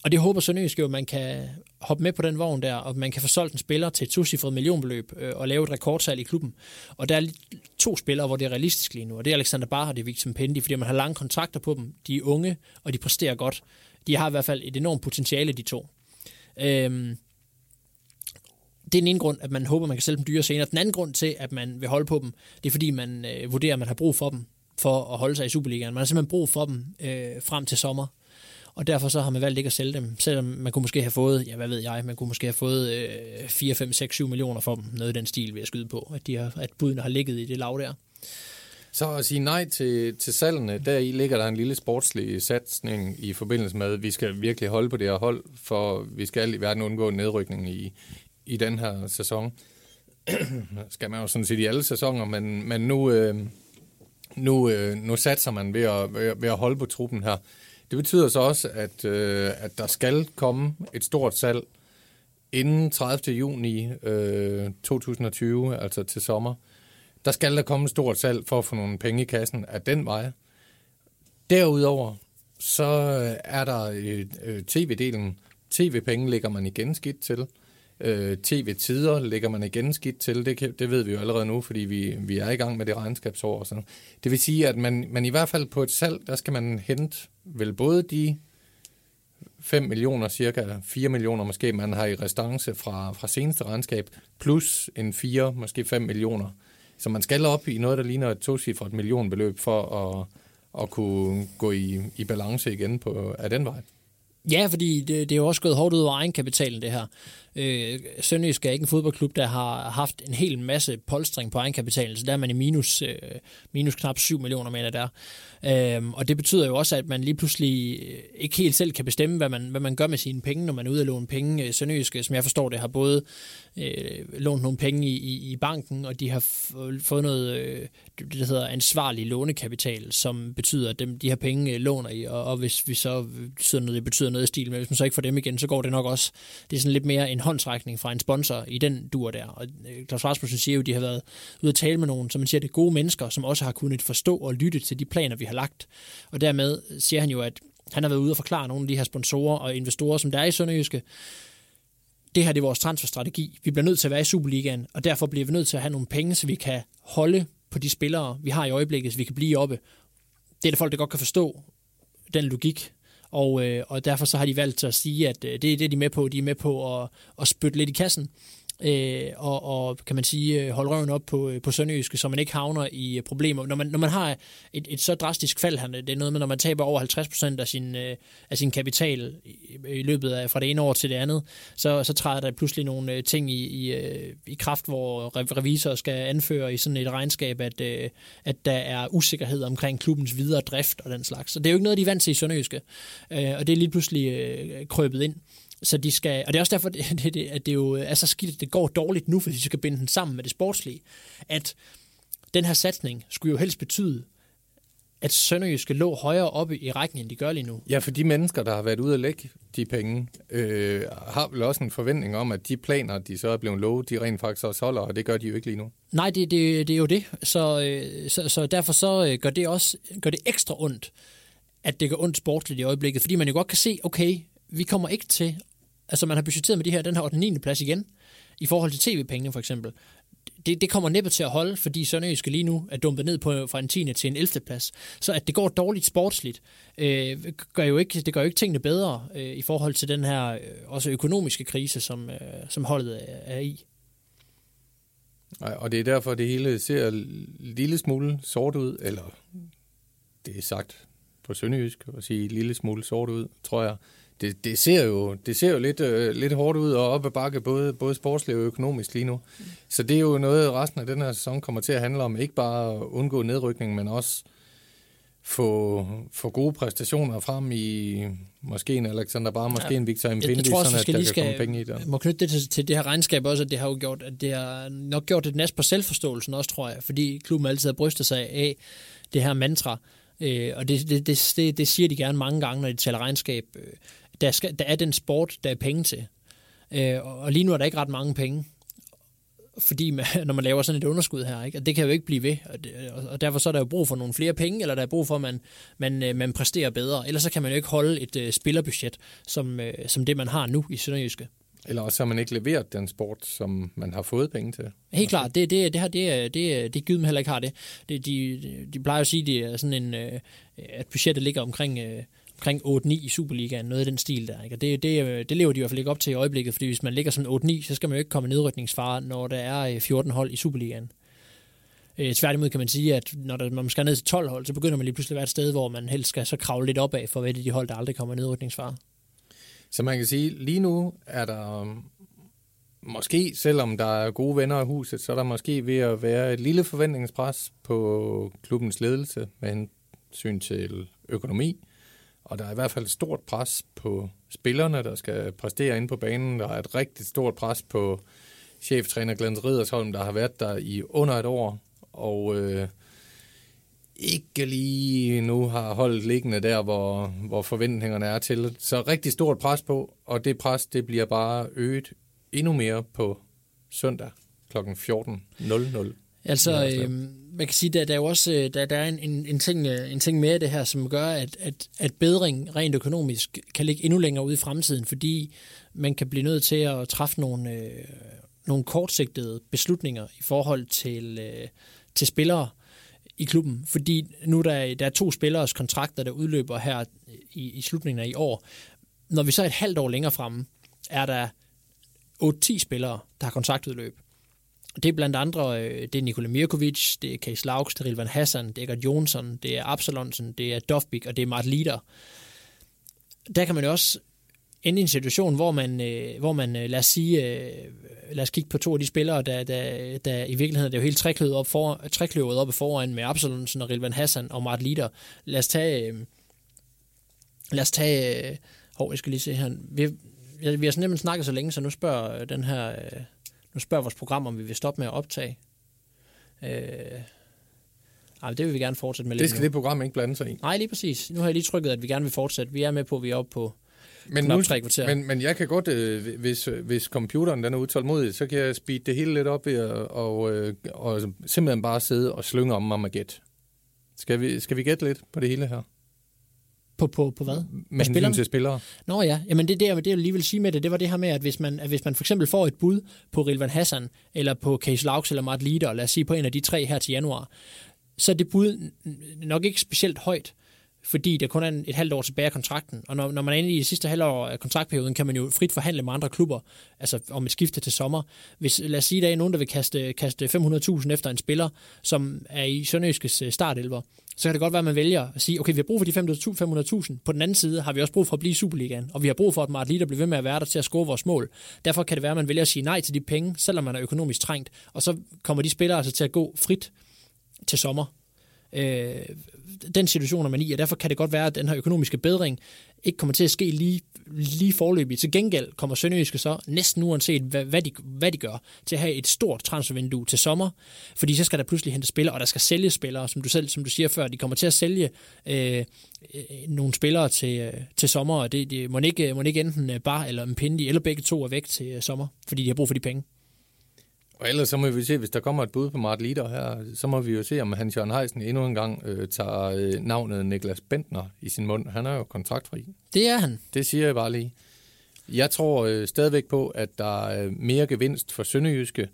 og det håber Sønderjysk jo, at man kan hoppe med på den vogn der, og man kan få solgt en spiller til et tocifret millionbeløb øh, og lave et rekordsalg i klubben. Og der er to spillere, hvor det er realistisk lige nu, og det er Alexander Barr og det er Victor Pendi, fordi man har lange kontrakter på dem. De er unge, og de præsterer godt. De har i hvert fald et enormt potentiale, de to. Øhm, det er den ene grund, at man håber, man kan sælge dem dyre senere. Den anden grund til, at man vil holde på dem, det er fordi, man øh, vurderer, at man har brug for dem for at holde sig i Superligaen. Man har simpelthen brug for dem øh, frem til sommer. Og derfor så har man valgt ikke at sælge dem, selvom man kunne måske have fået, ja hvad ved jeg, man kunne måske have fået øh, 4, 5, 6, 7 millioner for dem, noget i den stil vil jeg skyde på, at, de har, at budene har ligget i det lav der. Så at sige nej til, til salgene, der i ligger der en lille sportslig satsning i forbindelse med, at vi skal virkelig holde på det her hold, for vi skal i verden undgå nedrykning i, i den her sæson. skal man jo sådan set i alle sæsoner, men, men nu, øh, nu, øh, nu satser man ved at, ved at holde på truppen her. Det betyder så også, at, øh, at der skal komme et stort salg inden 30. juni øh, 2020, altså til sommer. Der skal der komme et stort salg for at få nogle penge i kassen af den vej. Derudover så er der øh, øh tv-delen. TV-penge ligger man igen skidt til. Øh, TV-tider lægger man igen skidt til. Det, kan, det ved vi jo allerede nu, fordi vi, vi er i gang med det regnskabsår. Og sådan. Det vil sige, at man, man i hvert fald på et salg, der skal man hente vel både de 5 millioner, cirka 4 millioner måske, man har i restance fra, fra seneste regnskab, plus en 4, måske 5 millioner. Så man skal op i noget, der ligner et tocifret millionbeløb for at, at kunne gå i, i balance igen på, af den vej. Ja, fordi det, det er jo også gået hårdt ud over egenkapitalen, det her. Øh, Sønderjysk er ikke en fodboldklub, der har haft en hel masse polstring på egenkapitalen, så der er man i minus, øh, minus knap 7 millioner, mener der. Øh, og det betyder jo også, at man lige pludselig øh, ikke helt selv kan bestemme, hvad man, hvad man gør med sine penge, når man er ude at låne penge. Øh, Sønderjysk, øh, som jeg forstår det, har både øh, lånt nogle penge i, i, i banken, og de har fået noget, øh, det hedder ansvarlig lånekapital, som betyder, at dem, de her penge øh, låner i, og, og hvis vi så betyder noget, det betyder noget i stil, men hvis man så ikke får dem igen, så går det nok også, det er sådan lidt mere en håndtrækning fra en sponsor i den dur der. Og øh, Claus Rasmussen siger jo, at de har været ude at tale med nogen, som man siger, det er gode mennesker, som også har kunnet forstå og lytte til de planer, vi har lagt. Og dermed siger han jo, at han har været ude og forklare nogle af de her sponsorer og investorer, som der er i Sønderjyske, det her det er vores transferstrategi. Vi bliver nødt til at være i Superligaen, og derfor bliver vi nødt til at have nogle penge, så vi kan holde på de spillere, vi har i øjeblikket, så vi kan blive oppe. Det er det folk, der godt kan forstå, den logik. Og, øh, og derfor så har de valgt at sige, at øh, det er det, de er med på. De er med på at, at spytte lidt i kassen øh, og, og kan man sige, øh, holde røven op på, øh, på Sønderjyske, så man ikke havner i øh, problemer. Når man, når man har et, et så drastisk fald her, det er noget med, når man taber over 50% af sin, af sin kapital i, i løbet af fra det ene år til det andet, så, så træder der pludselig nogle ting i, i, i kraft, hvor revisor skal anføre i sådan et regnskab, at, at der er usikkerhed omkring klubbens videre drift og den slags. Så det er jo ikke noget, de er vant til i Sønderjyske, og det er lige pludselig krøbet ind. Så de skal, og det er også derfor, det, det, at det jo er så skidt, at det går dårligt nu, fordi de skal binde den sammen med det sportslige. At den her satsning skulle jo helst betyde, at Sønderjyske lå højere oppe i rækken, end de gør lige nu. Ja, for de mennesker, der har været ude at lægge de penge, øh, har vel også en forventning om, at de planer, de så er blevet lovet, de rent faktisk også holder, og det gør de jo ikke lige nu. Nej, det, det, det er jo det. Så, øh, så, så derfor så øh, gør det også gør det ekstra ondt, at det gør ondt sportsligt i øjeblikket, fordi man jo godt kan se, okay, vi kommer ikke til Altså man har budgetteret med de her, den her 8. 9. plads igen, i forhold til tv-pengene for eksempel. Det, det kommer næppe til at holde, fordi Sønderjyske lige nu er dumpet ned på, fra en 10. til en 11. plads. Så at det går dårligt sportsligt, øh, gør jo ikke, det gør jo ikke tingene bedre øh, i forhold til den her øh, også økonomiske krise, som, øh, som holdet er, er i. Og det er derfor, det hele ser en lille smule sort ud, eller det er sagt på sønderjysk at sige en lille smule sort ud, tror jeg det, det, ser jo, det ser jo lidt, øh, lidt hårdt ud og op ad bakke, både, både sportsligt og økonomisk lige nu. Mm. Så det er jo noget, resten af den her sæson kommer til at handle om. Ikke bare at undgå nedrykning, men også få, få gode præstationer frem i måske en Alexander Bar, måske ja. en Victor Mbindi, Jeg, jeg også, sådan at skal der kan komme skal, penge i det. må knytte det til, til det her regnskab også, at det har jo gjort, at det har nok gjort et næst på selvforståelsen også, tror jeg, fordi klubben altid har brystet sig af det her mantra, øh, og det, det, det, det, det siger de gerne mange gange, når de taler regnskab. Øh, der, skal, der er den sport, der er penge til. Øh, og lige nu er der ikke ret mange penge, fordi man, når man laver sådan et underskud her, ikke? Og det kan jo ikke blive ved, og, det, og- derfor så er der jo brug for nogle flere penge, eller der er brug for, at man, man, øh, man præsterer bedre. Ellers så kan man jo ikke holde et øh, spillerbudget, som, øh, som det man har nu i Sønderjyske. Eller også har man ikke leveret den sport, som man har fået penge til. Helt klart, det, det, det her, det, er- det, det givet, heller ikke har det. det de, de plejer jo at sige, det er sådan en, at budgettet ligger omkring, omkring 8-9 i Superligaen, noget af den stil der. Ikke? Og det, det, det lever de i hvert fald ikke op til i øjeblikket, fordi hvis man ligger sådan 8-9, så skal man jo ikke komme i nedrykningsfare, når der er øh, 14 hold i Superligaen. Øh, tværtimod kan man sige, at når, der, man skal ned til 12 hold, så begynder man lige pludselig at være et sted, hvor man helst skal så kravle lidt opad for at være de hold, der aldrig kommer i nedrykningsfare. Så man kan sige, lige nu er der måske, selvom der er gode venner i huset, så er der måske ved at være et lille forventningspres på klubbens ledelse med hensyn til økonomi. Og der er i hvert fald et stort pres på spillerne, der skal præstere inde på banen. Der er et rigtig stort pres på cheftræner Glenn Riddersholm, der har været der i under et år. Og øh, ikke lige nu har holdet liggende der, hvor, hvor forventningerne er til. Så rigtig stort pres på, og det pres det bliver bare øget endnu mere på søndag kl. 14.00. Altså, Ja, øh, man kan sige, der, der er jo også øh, der, der er en, en, en, ting, øh, en ting med det her, som gør, at, at, at bedring rent økonomisk kan ligge endnu længere ude i fremtiden, fordi man kan blive nødt til at træffe nogle, øh, nogle kortsigtede beslutninger i forhold til, øh, til spillere i klubben. Fordi nu der, er- der er to spilleres kontrakter, der udløber her i, i slutningen af i år. Når vi så er et halvt år længere fremme, er der 8-10 spillere, der har kontraktudløb. Det er blandt andre, øh, det er Nikola Mirkovic, det er Case Laux, det er Rilvan Hassan, det er Egert Jonsson, det er Absalonsen, det er Dovbik og det er Mart Lider. Der kan man jo også ende i en situation, hvor man, øh, hvor man øh, lad os sige, øh, lad os kigge på to af de spillere, der, der, der i virkeligheden er det jo helt trækløvet op for, trækløvet oppe foran med Absalonsen og Rilvan Hassan og Mart Lider. Lad os tage, øh, lad os tage, øh, hov, jeg skal lige se her, vi, vi har sådan nemlig snakket så længe, så nu spørger øh, den her, øh, nu spørger vores program, om vi vil stoppe med at optage. Øh, ej, det vil vi gerne fortsætte med Det lidt skal nu. det program ikke blande sig i. Nej, lige præcis. Nu har jeg lige trykket, at vi gerne vil fortsætte. Vi er med på, at vi er oppe på Men, knap nu, tre kvarter. men, men jeg kan godt, øh, hvis, hvis computeren den er utålmodig, så kan jeg speede det hele lidt op ved at, og, øh, og simpelthen bare sidde og slynge om mig med gæt. Skal vi, skal vi gætte lidt på det hele her? På, på, på hvad? Med hensyn spillerne? til spillere. Nå ja, jamen det, det, det jeg lige vil sige med det, det var det her med, at hvis man, at hvis man for eksempel får et bud på Rilvan Hassan, eller på Case Laux eller Mart Lider, lad os sige på en af de tre her til januar, så er det bud nok ikke specielt højt, fordi der kun er et halvt år tilbage af kontrakten. Og når, når man er inde i det sidste halvår af kontraktperioden, kan man jo frit forhandle med andre klubber, altså om et skifte til sommer. Hvis, lad os sige, der er nogen, der vil kaste, kaste 500.000 efter en spiller, som er i Sønderjyskes øh, startelver, så kan det godt være, at man vælger at sige, okay, vi har brug for de 500.000. På den anden side har vi også brug for at blive i Superligaen, og vi har brug for, at Martin Lider bliver ved med at være der til at score vores mål. Derfor kan det være, at man vælger at sige nej til de penge, selvom man er økonomisk trængt, og så kommer de spillere altså til at gå frit til sommer. Øh, den situation er man i, og derfor kan det godt være, at den her økonomiske bedring ikke kommer til at ske lige, lige forløbigt. Til gengæld kommer Sønderjyske så næsten uanset, hvad, hvad, de, hvad de gør, til at have et stort transfervindue til sommer, fordi så skal der pludselig hente spillere, og der skal sælge spillere, som du selv som du siger før, de kommer til at sælge øh, øh nogle spillere til, øh, til sommer, og det, det må, ikke, må ikke enten bare eller en pinde, eller begge to er væk til øh, sommer, fordi de har brug for de penge. Og ellers så må vi se, hvis der kommer et bud på Mart Lider her, så må vi jo se, om Hans Jørgen Heisen endnu en gang øh, tager øh, navnet Niklas Bentner i sin mund. Han er jo kontraktfri. Det er han. Det siger jeg bare lige. Jeg tror øh, stadigvæk på, at der er mere gevinst for Sønderjyske,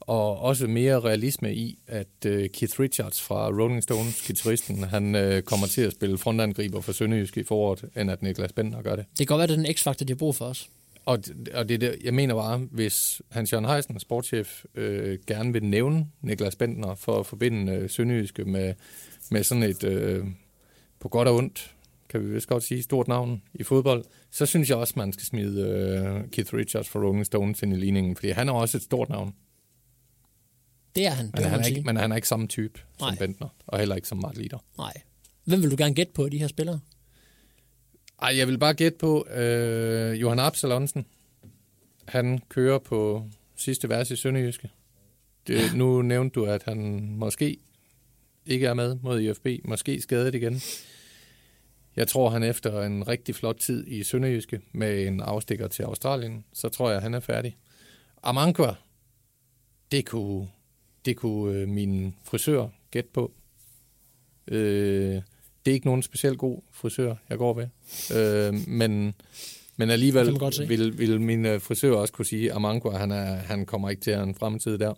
og også mere realisme i, at øh, Keith Richards fra Rolling Stones, guitaristen, han øh, kommer til at spille frontangriber for Sønderjyske i foråret, end at Niklas Bentner gør det. Det kan godt være, det er den x-faktor, de har brug for os. Og, og det, er det, jeg mener bare, hvis Hans Jørgen Heisen, sportschef, øh, gerne vil nævne Niklas Bentner for at forbinde øh, Sønderjyske med, med sådan et, øh, på godt og ondt, kan vi vist godt sige, stort navn i fodbold, så synes jeg også, man skal smide øh, Keith Richards fra Rolling Stones ind i ligningen, fordi han er også et stort navn. Det er han, Men han er, sige. ikke, men han er ikke samme type Nej. som Bentner, og heller ikke som Mart Lider. Nej. Hvem vil du gerne gætte på de her spillere? Ej, jeg vil bare gætte på øh, Johan Absalonsen. Han kører på sidste vers i Sønderjyske. Det, nu nævnte du, at han måske ikke er med mod IFB. Måske skadet igen. Jeg tror, han efter en rigtig flot tid i Sønderjyske med en afstikker til Australien, så tror jeg, han er færdig. Amankwa, det kunne, det kunne øh, min frisør gætte på. Øh, det er ikke nogen specielt god frisør, jeg går ved. Øh, men, men alligevel vil, vil min øh, frisør også kunne sige, at Amankwa, han, er, han kommer ikke til en fremtid der.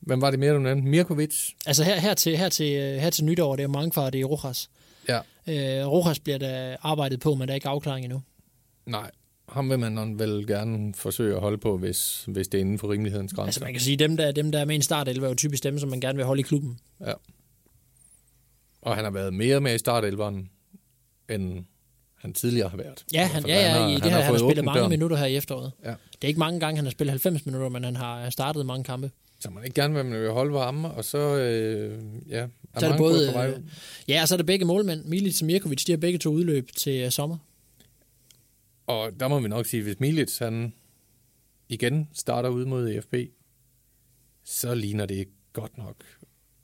Hvem var det mere, du nævnte? Mirkovic? Altså her, her, til, her, til, øh, her til nytår, det er mange far, det er Rojas. Ja. Øh, Rojas bliver der arbejdet på, men der er ikke afklaring endnu. Nej, ham vil man vel gerne forsøge at holde på, hvis, hvis det er inden for rimelighedens grænser. Altså man kan sige, dem der, dem der er med en startelver, er jo typisk dem, som man gerne vil holde i klubben. Ja. Og han har været mere med i startelveren, end han tidligere har været. Ja, han, ja, ja, har- i det her, han har spillet mange døren. minutter her i efteråret. Ja. Det er ikke mange gange, han har spillet 90 minutter, men han har startet mange kampe. Så man ikke gerne vil man vil holde varme, og så, øh, ja, er, Så er det både, øh, ja, og så er det begge målmænd. Milic og Mirkovic, de har begge to udløb til øh, sommer. Og der må vi nok sige, hvis Milic han igen starter ud mod EFB, så ligner det godt nok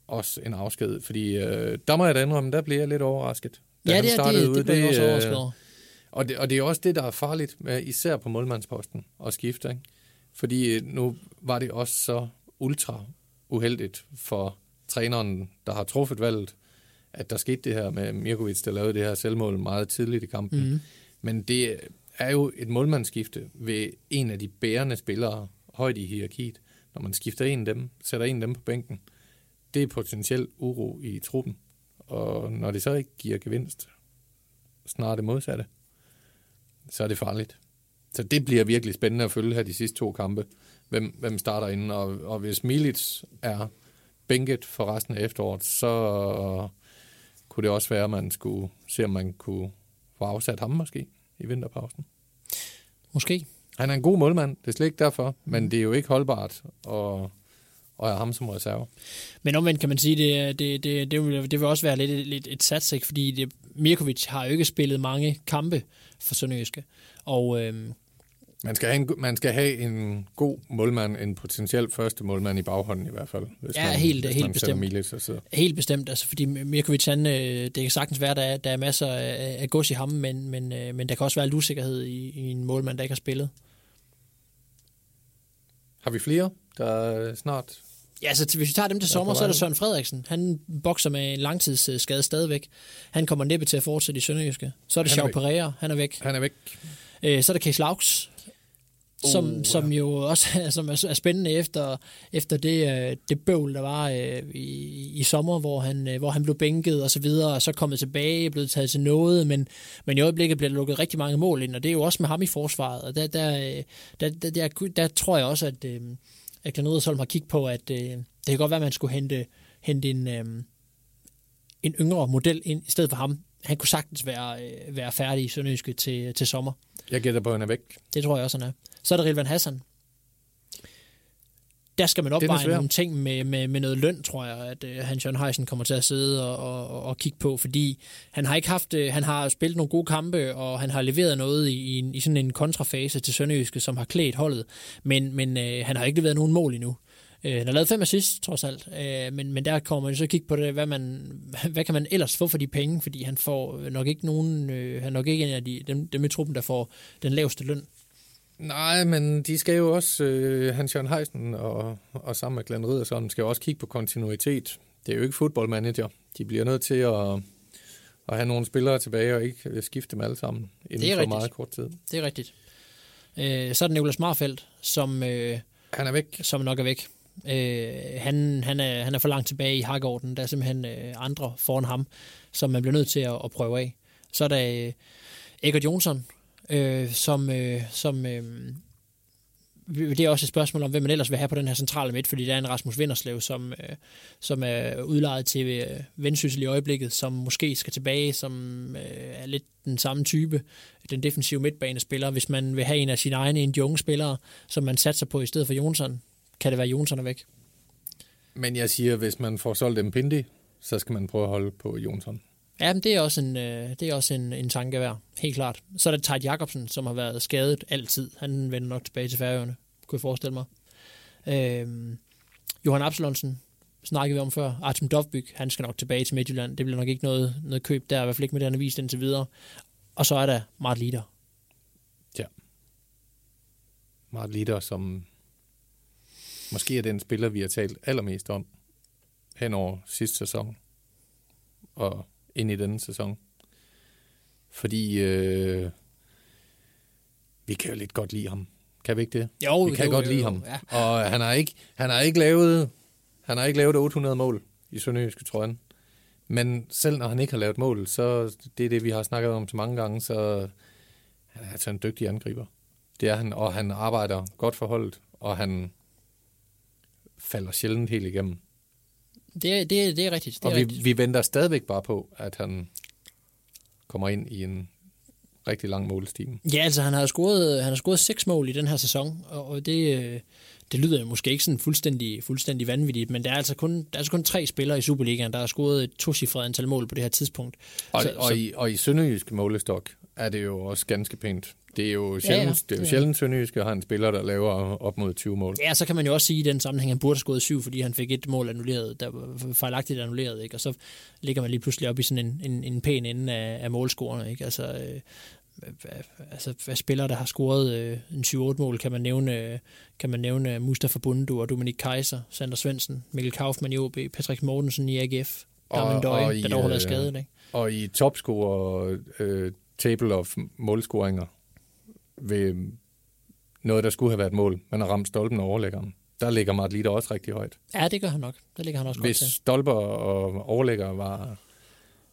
også en afsked. Fordi øh, der må jeg da indrømme, der blev jeg lidt overrasket. da Ja, det, er, det, ud. det blev jeg også øh, overrasket over. Og det, og det er også det, der er farligt, med, især på målmandsposten, at skifte. Ikke? Fordi øh, nu var det også så ultra uheldigt for træneren, der har truffet valget, at der skete det her med Mirkovic, der lavede det her selvmål meget tidligt i kampen. Mm. Men det er jo et målmandsskifte ved en af de bærende spillere højt i hierarkiet. Når man skifter en af dem, sætter en af dem på bænken, det er potentielt uro i truppen. Og når det så ikke giver gevinst, snarere det modsatte, så er det farligt. Så det bliver virkelig spændende at følge her de sidste to kampe. Hvem, hvem starter inden, og, og hvis Milic er bænket for resten af efteråret, så kunne det også være, at man skulle se, om man kunne få afsat ham måske i vinterpausen. Måske. Han er en god målmand, det er slet ikke derfor, men det er jo ikke holdbart at, at have ham som reserve. Men omvendt kan man sige, det, det, det, det, vil, det vil også være lidt, lidt et sats, ikke? fordi det, Mirkovic har jo ikke spillet mange kampe for Sønderjyske. Og øhm, Man skal, have en, man skal have en god målmand, en potentiel første målmand i baghånden i hvert fald. Hvis Ja, man, helt- hvis helt man bestemt. Milic og så. helt bestemt, altså, fordi Mirkovic, han, øh, det kan sagtens være, der er, der er masser af, af gods i ham, men, men, øh, men der kan også være lidt usikkerhed i, i en målmand, der ikke har spillet. Har vi flere, der snart... Ja, altså hvis vi tager dem til sommer, så er der. Søren Frederiksen. Han bokser med en langtidsskade stadigvæk. Han kommer næppe til at fortsætte i Sønderjyske. Så er det væk. Pereira, han er væk. Han er væk. Øh, så er der Case Laux, som, Uh, som jo også som er, er spændende efter, efter det, øh, det bøvl, der var øh, i, i sommer, hvor han, øh, hvor han blev bænket og så videre, og så kommet tilbage, blevet taget til noget, men, men i øjeblikket bliver der lukket rigtig mange mål ind, og det er jo også med ham i forsvaret, og der, der, øh, der, der, der, der tror jeg også, at, øh, at Glenn Riddersholm har kigget på, at øh, det kan godt være, at man skulle hente, hente en, øh, en yngre model ind i stedet for ham. Han kunne sagtens være, øh, være færdig i Sønderjyske til, til sommer. Jeg gætter på, at han er væk. Det tror jeg også, han er. Så er der Rilvan Hassan. Der skal man opveje nogle ting med, med, med noget løn, tror jeg, at øh, Hans Jørgen Heisen kommer til at sidde og, og, og, kigge på, fordi han har ikke haft, øh, han har spillet nogle gode kampe, og han har leveret noget i, i, en- i sådan en kontrafase til Sønderjyske, som har klædt holdet, men, men øh, han har ikke leveret nogen mål endnu. Øh, han har lavet fem assists, trods alt, øh, men, men der kommer man så kigge på det, hvad, man, hvad kan man ellers få for de penge, fordi han får nok ikke nogen, øh, han er nok ikke en af de, dem, dem i truppen, der får den laveste løn. Nej, men de skal jo også, øh, Hans Jørgen Heisen og, og sammen med Glenn Riddersson, skal jo også kigge på kontinuitet. Det er jo ikke fodboldmanager. De bliver nødt til at, at have nogle spillere tilbage og ikke skifte dem alle sammen inden Det er for rigtigt. meget kort tid. Det er rigtigt. Øh, så er det Nicolas Marfeldt, som, øh, Han er væk. som nok er væk. Øh, han, han, er, han er for langt tilbage i Hagorden. Der er simpelthen øh, andre foran ham, som man bliver nødt til at, at prøve af. Så er der øh, Eggert Jonsson, øh, som, øh, som øh, det er også et spørgsmål om, hvem man ellers vil have på den her centrale midt, fordi der er en Rasmus Vinderslev, som, øh, som er udlejet til øh, Vendsyssel i øjeblikket, som måske skal tilbage, som øh, er lidt den samme type, den defensive midtbanespiller. Hvis man vil have en af sine egne, en af de unge spillere, som man satser på i stedet for Jonsson, kan det være Jonsson er væk. Men jeg siger, hvis man får solgt en Pindi, så skal man prøve at holde på Jonsson. Ja, men det er også en, øh, det er også en, en tanke værd. Helt klart. Så er det Tejt Jacobsen, som har været skadet altid. Han vender nok tilbage til Færøerne, kunne jeg forestille mig. Øh, Johan Absalonsen snakkede vi om før. Artem Dovbyk, han skal nok tilbage til Midtjylland. Det bliver nok ikke noget, noget køb der, i hvert fald ikke med det, han har vist indtil videre. Og så er der Mart Lider. Mart Lider, som måske er den spiller, vi har talt allermest om hen over sidste sæson og ind i denne sæson. Fordi øh, vi kan jo lidt godt lide ham. Kan vi ikke det? Jo, vi kan jo, godt jo, lide jo, ham. Ja. Og han har ikke, han har ikke lavet han har ikke lavet 800 mål i Sønderjyske, tror jeg. Men selv når han ikke har lavet mål, så det er det, vi har snakket om så mange gange, så han er altså en dygtig angriber. Det er han, og han arbejder godt for holdet, og han falder sjældent helt igennem. Det, er- det, er- det er rigtigt. Det er og vi, rigtigt. vi venter stadigvæk bare på, at han kommer ind i en rigtig lang målstime. Ja, altså han har scoret, han har scoret seks mål i den her sæson, og det, øh, det lyder måske ikke sådan fuldstændig, fuldstændig vanvittigt, men der er altså kun, der er altså kun tre spillere i Superligaen, der har scoret et tocifret antal mål på det her tidspunkt. Og, så, og, så- i, og i Sønderjysk målestok er det jo også ganske pænt. Det er jo sjældent, ja, ja, det er jo sjældent Sønderjysk har en spiller, der laver op mod 20 mål. Ja, så kan man jo også sige i den sammenhæng, at han burde have scoret syv, fordi han fik et mål annulleret, der var fejlagtigt annulleret, ikke? og så ligger man lige pludselig op i sådan en, en, en pæn ende af, af målscorerne. Ikke? Altså, øh, altså, hvad spillere, der har scoret øh, en 7-8 mål, kan man nævne, øh, kan man nævne Mustafa Bundu og Dominik Kaiser, Sander Svendsen, Mikkel Kaufmann i OB, Patrick Mortensen i AGF, Og- Døje, der dog har været øh, skadet. Ikke? Og i topscorer øh, table of målscoringer ved noget, der skulle have været mål, man har ramt stolpen og overlæggeren. Der ligger Mart Litter også rigtig højt. Ja, det gør han nok. Der ligger han også Hvis godt til. stolper og overlægger var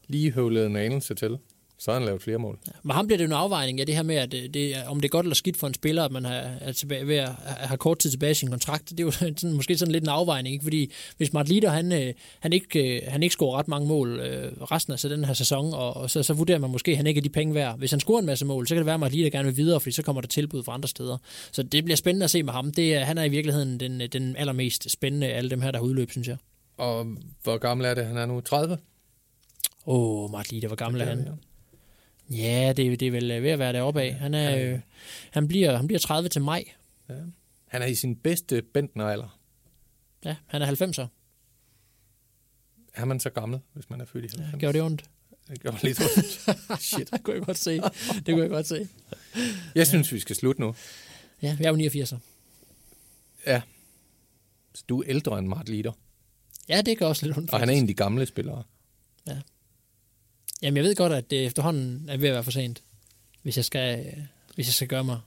lige høvlet en anelse til, så har han lavet flere mål. Men ham bliver det jo en afvejning af det her med, at det, det, om det er godt eller skidt for en spiller, at man har, er tilbage, ved at have kort tid tilbage i sin kontrakt. Det er jo sådan, måske sådan lidt en afvejning, ikke? fordi hvis Mart Litter, han, øh, han, ikke, øh, han ikke scorer ret mange mål øh, resten af så den her sæson, og, og så, så vurderer man måske, at han ikke er de penge værd. Hvis han scorer en masse mål, så kan det være, at Mart Litter gerne vil videre, fordi så kommer der tilbud fra andre steder. Så det bliver spændende at se med ham. Det, han er i virkeligheden den, den allermest spændende af alle dem her, der har udløb, synes jeg. Og hvor gammel er det? Han er nu 30? Åh, oh, Mart Litter, hvor gammel er han? Ja. Ja, det, det er vel ved at være deroppe af. Han, er, øh, han, bliver, han bliver 30 til maj. Han er i sin bedste bentner-alder. Ja, han er 90'er. Er man så gammel, hvis man er født i 90? Gjorde det ondt? Det gjorde lidt ondt. Shit. Det kunne jeg godt se. Det kunne jeg godt se. Jeg synes, vi skal slutte nu. Ja, jeg er jo 89'er. Ja. Så du er ældre end Mart Litter. Ja, det gør også lidt ondt. Og han er faktisk. en af de gamle spillere. Jamen, jeg ved godt, at det efterhånden er ved at være for sent, hvis jeg skal, øh, hvis jeg skal gøre mig.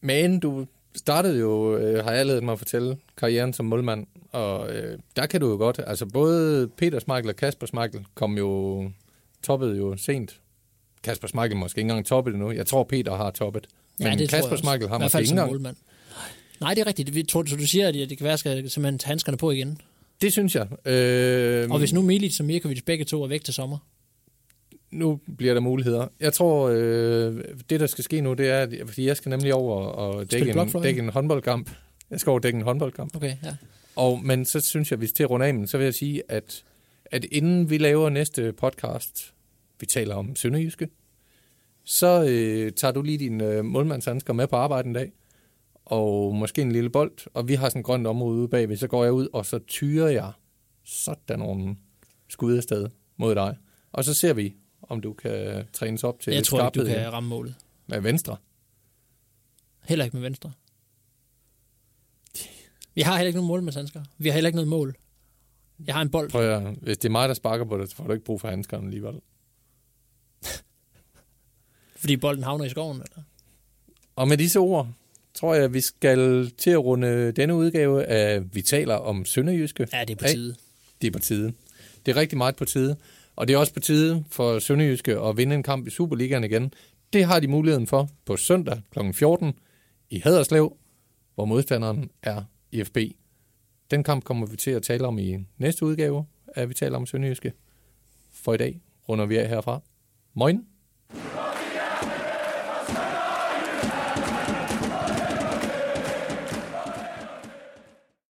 Men du startede jo, øh, har jeg lavet mig at fortælle, karrieren som målmand. Og øh, der kan du jo godt, altså både Peter Smeichel og Kasper Smeichel kom jo, toppede jo sent. Kasper Smeichel måske ikke engang toppet endnu. Jeg tror, Peter har toppet. Men ja, det Kasper. Smeichel har måske ikke engang. målmand. Nej, det er rigtigt. Vi tror, så du siger, at det kan være, at jeg skal simpelthen tage handskerne på igen. Det synes jeg. Øh, Og hvis nu Milic og Mirkovic begge to er væk til sommer. Nu bliver der muligheder. Jeg tror, øh, det der skal ske nu, det er, at- fordi jeg skal nemlig over og dække en, dække en håndboldkamp. Jeg skal over og dække en håndboldkamp. Okay, ja. Og, men så synes jeg, hvis til at runde af, men så vil jeg sige, at, at inden vi laver næste podcast, vi taler om Sønderjyske, så øh, tager du lige din øh, målmandshandsker med på arbejde en dag, og måske en lille bold, og vi har sådan et grønt område ude bagved, så går jeg ud, og så tyrer jeg sådan nogle skud afsted mod dig. Og så ser vi, om du kan trænes op til Jeg tror ikke, du kan ramme målet. med venstre. Heller ikke med venstre. Vi har heller ikke nogen målmandshandsker. Vi har heller ikke noget mål. Jeg har en bold. Prøv at, hvis det er mig, der sparker på det, så får du ikke brug for handskerne alligevel. Fordi bolden havner i skoven. Eller? Og med disse ord, tror jeg, vi skal til at runde denne udgave af Vi taler om Sønderjyske. Ja, det er på tide. Det er på tide. Det er rigtig meget på tide. Og det er også på tide for Sønderjyske at vinde en kamp i Superligaen igen. Det har de muligheden for på søndag kl. 14 i Haderslev, hvor modstanderen er IFB. Den kamp kommer vi til at tale om i næste udgave af Vi taler om Sønderjyske. For i dag runder vi af herfra. Moin.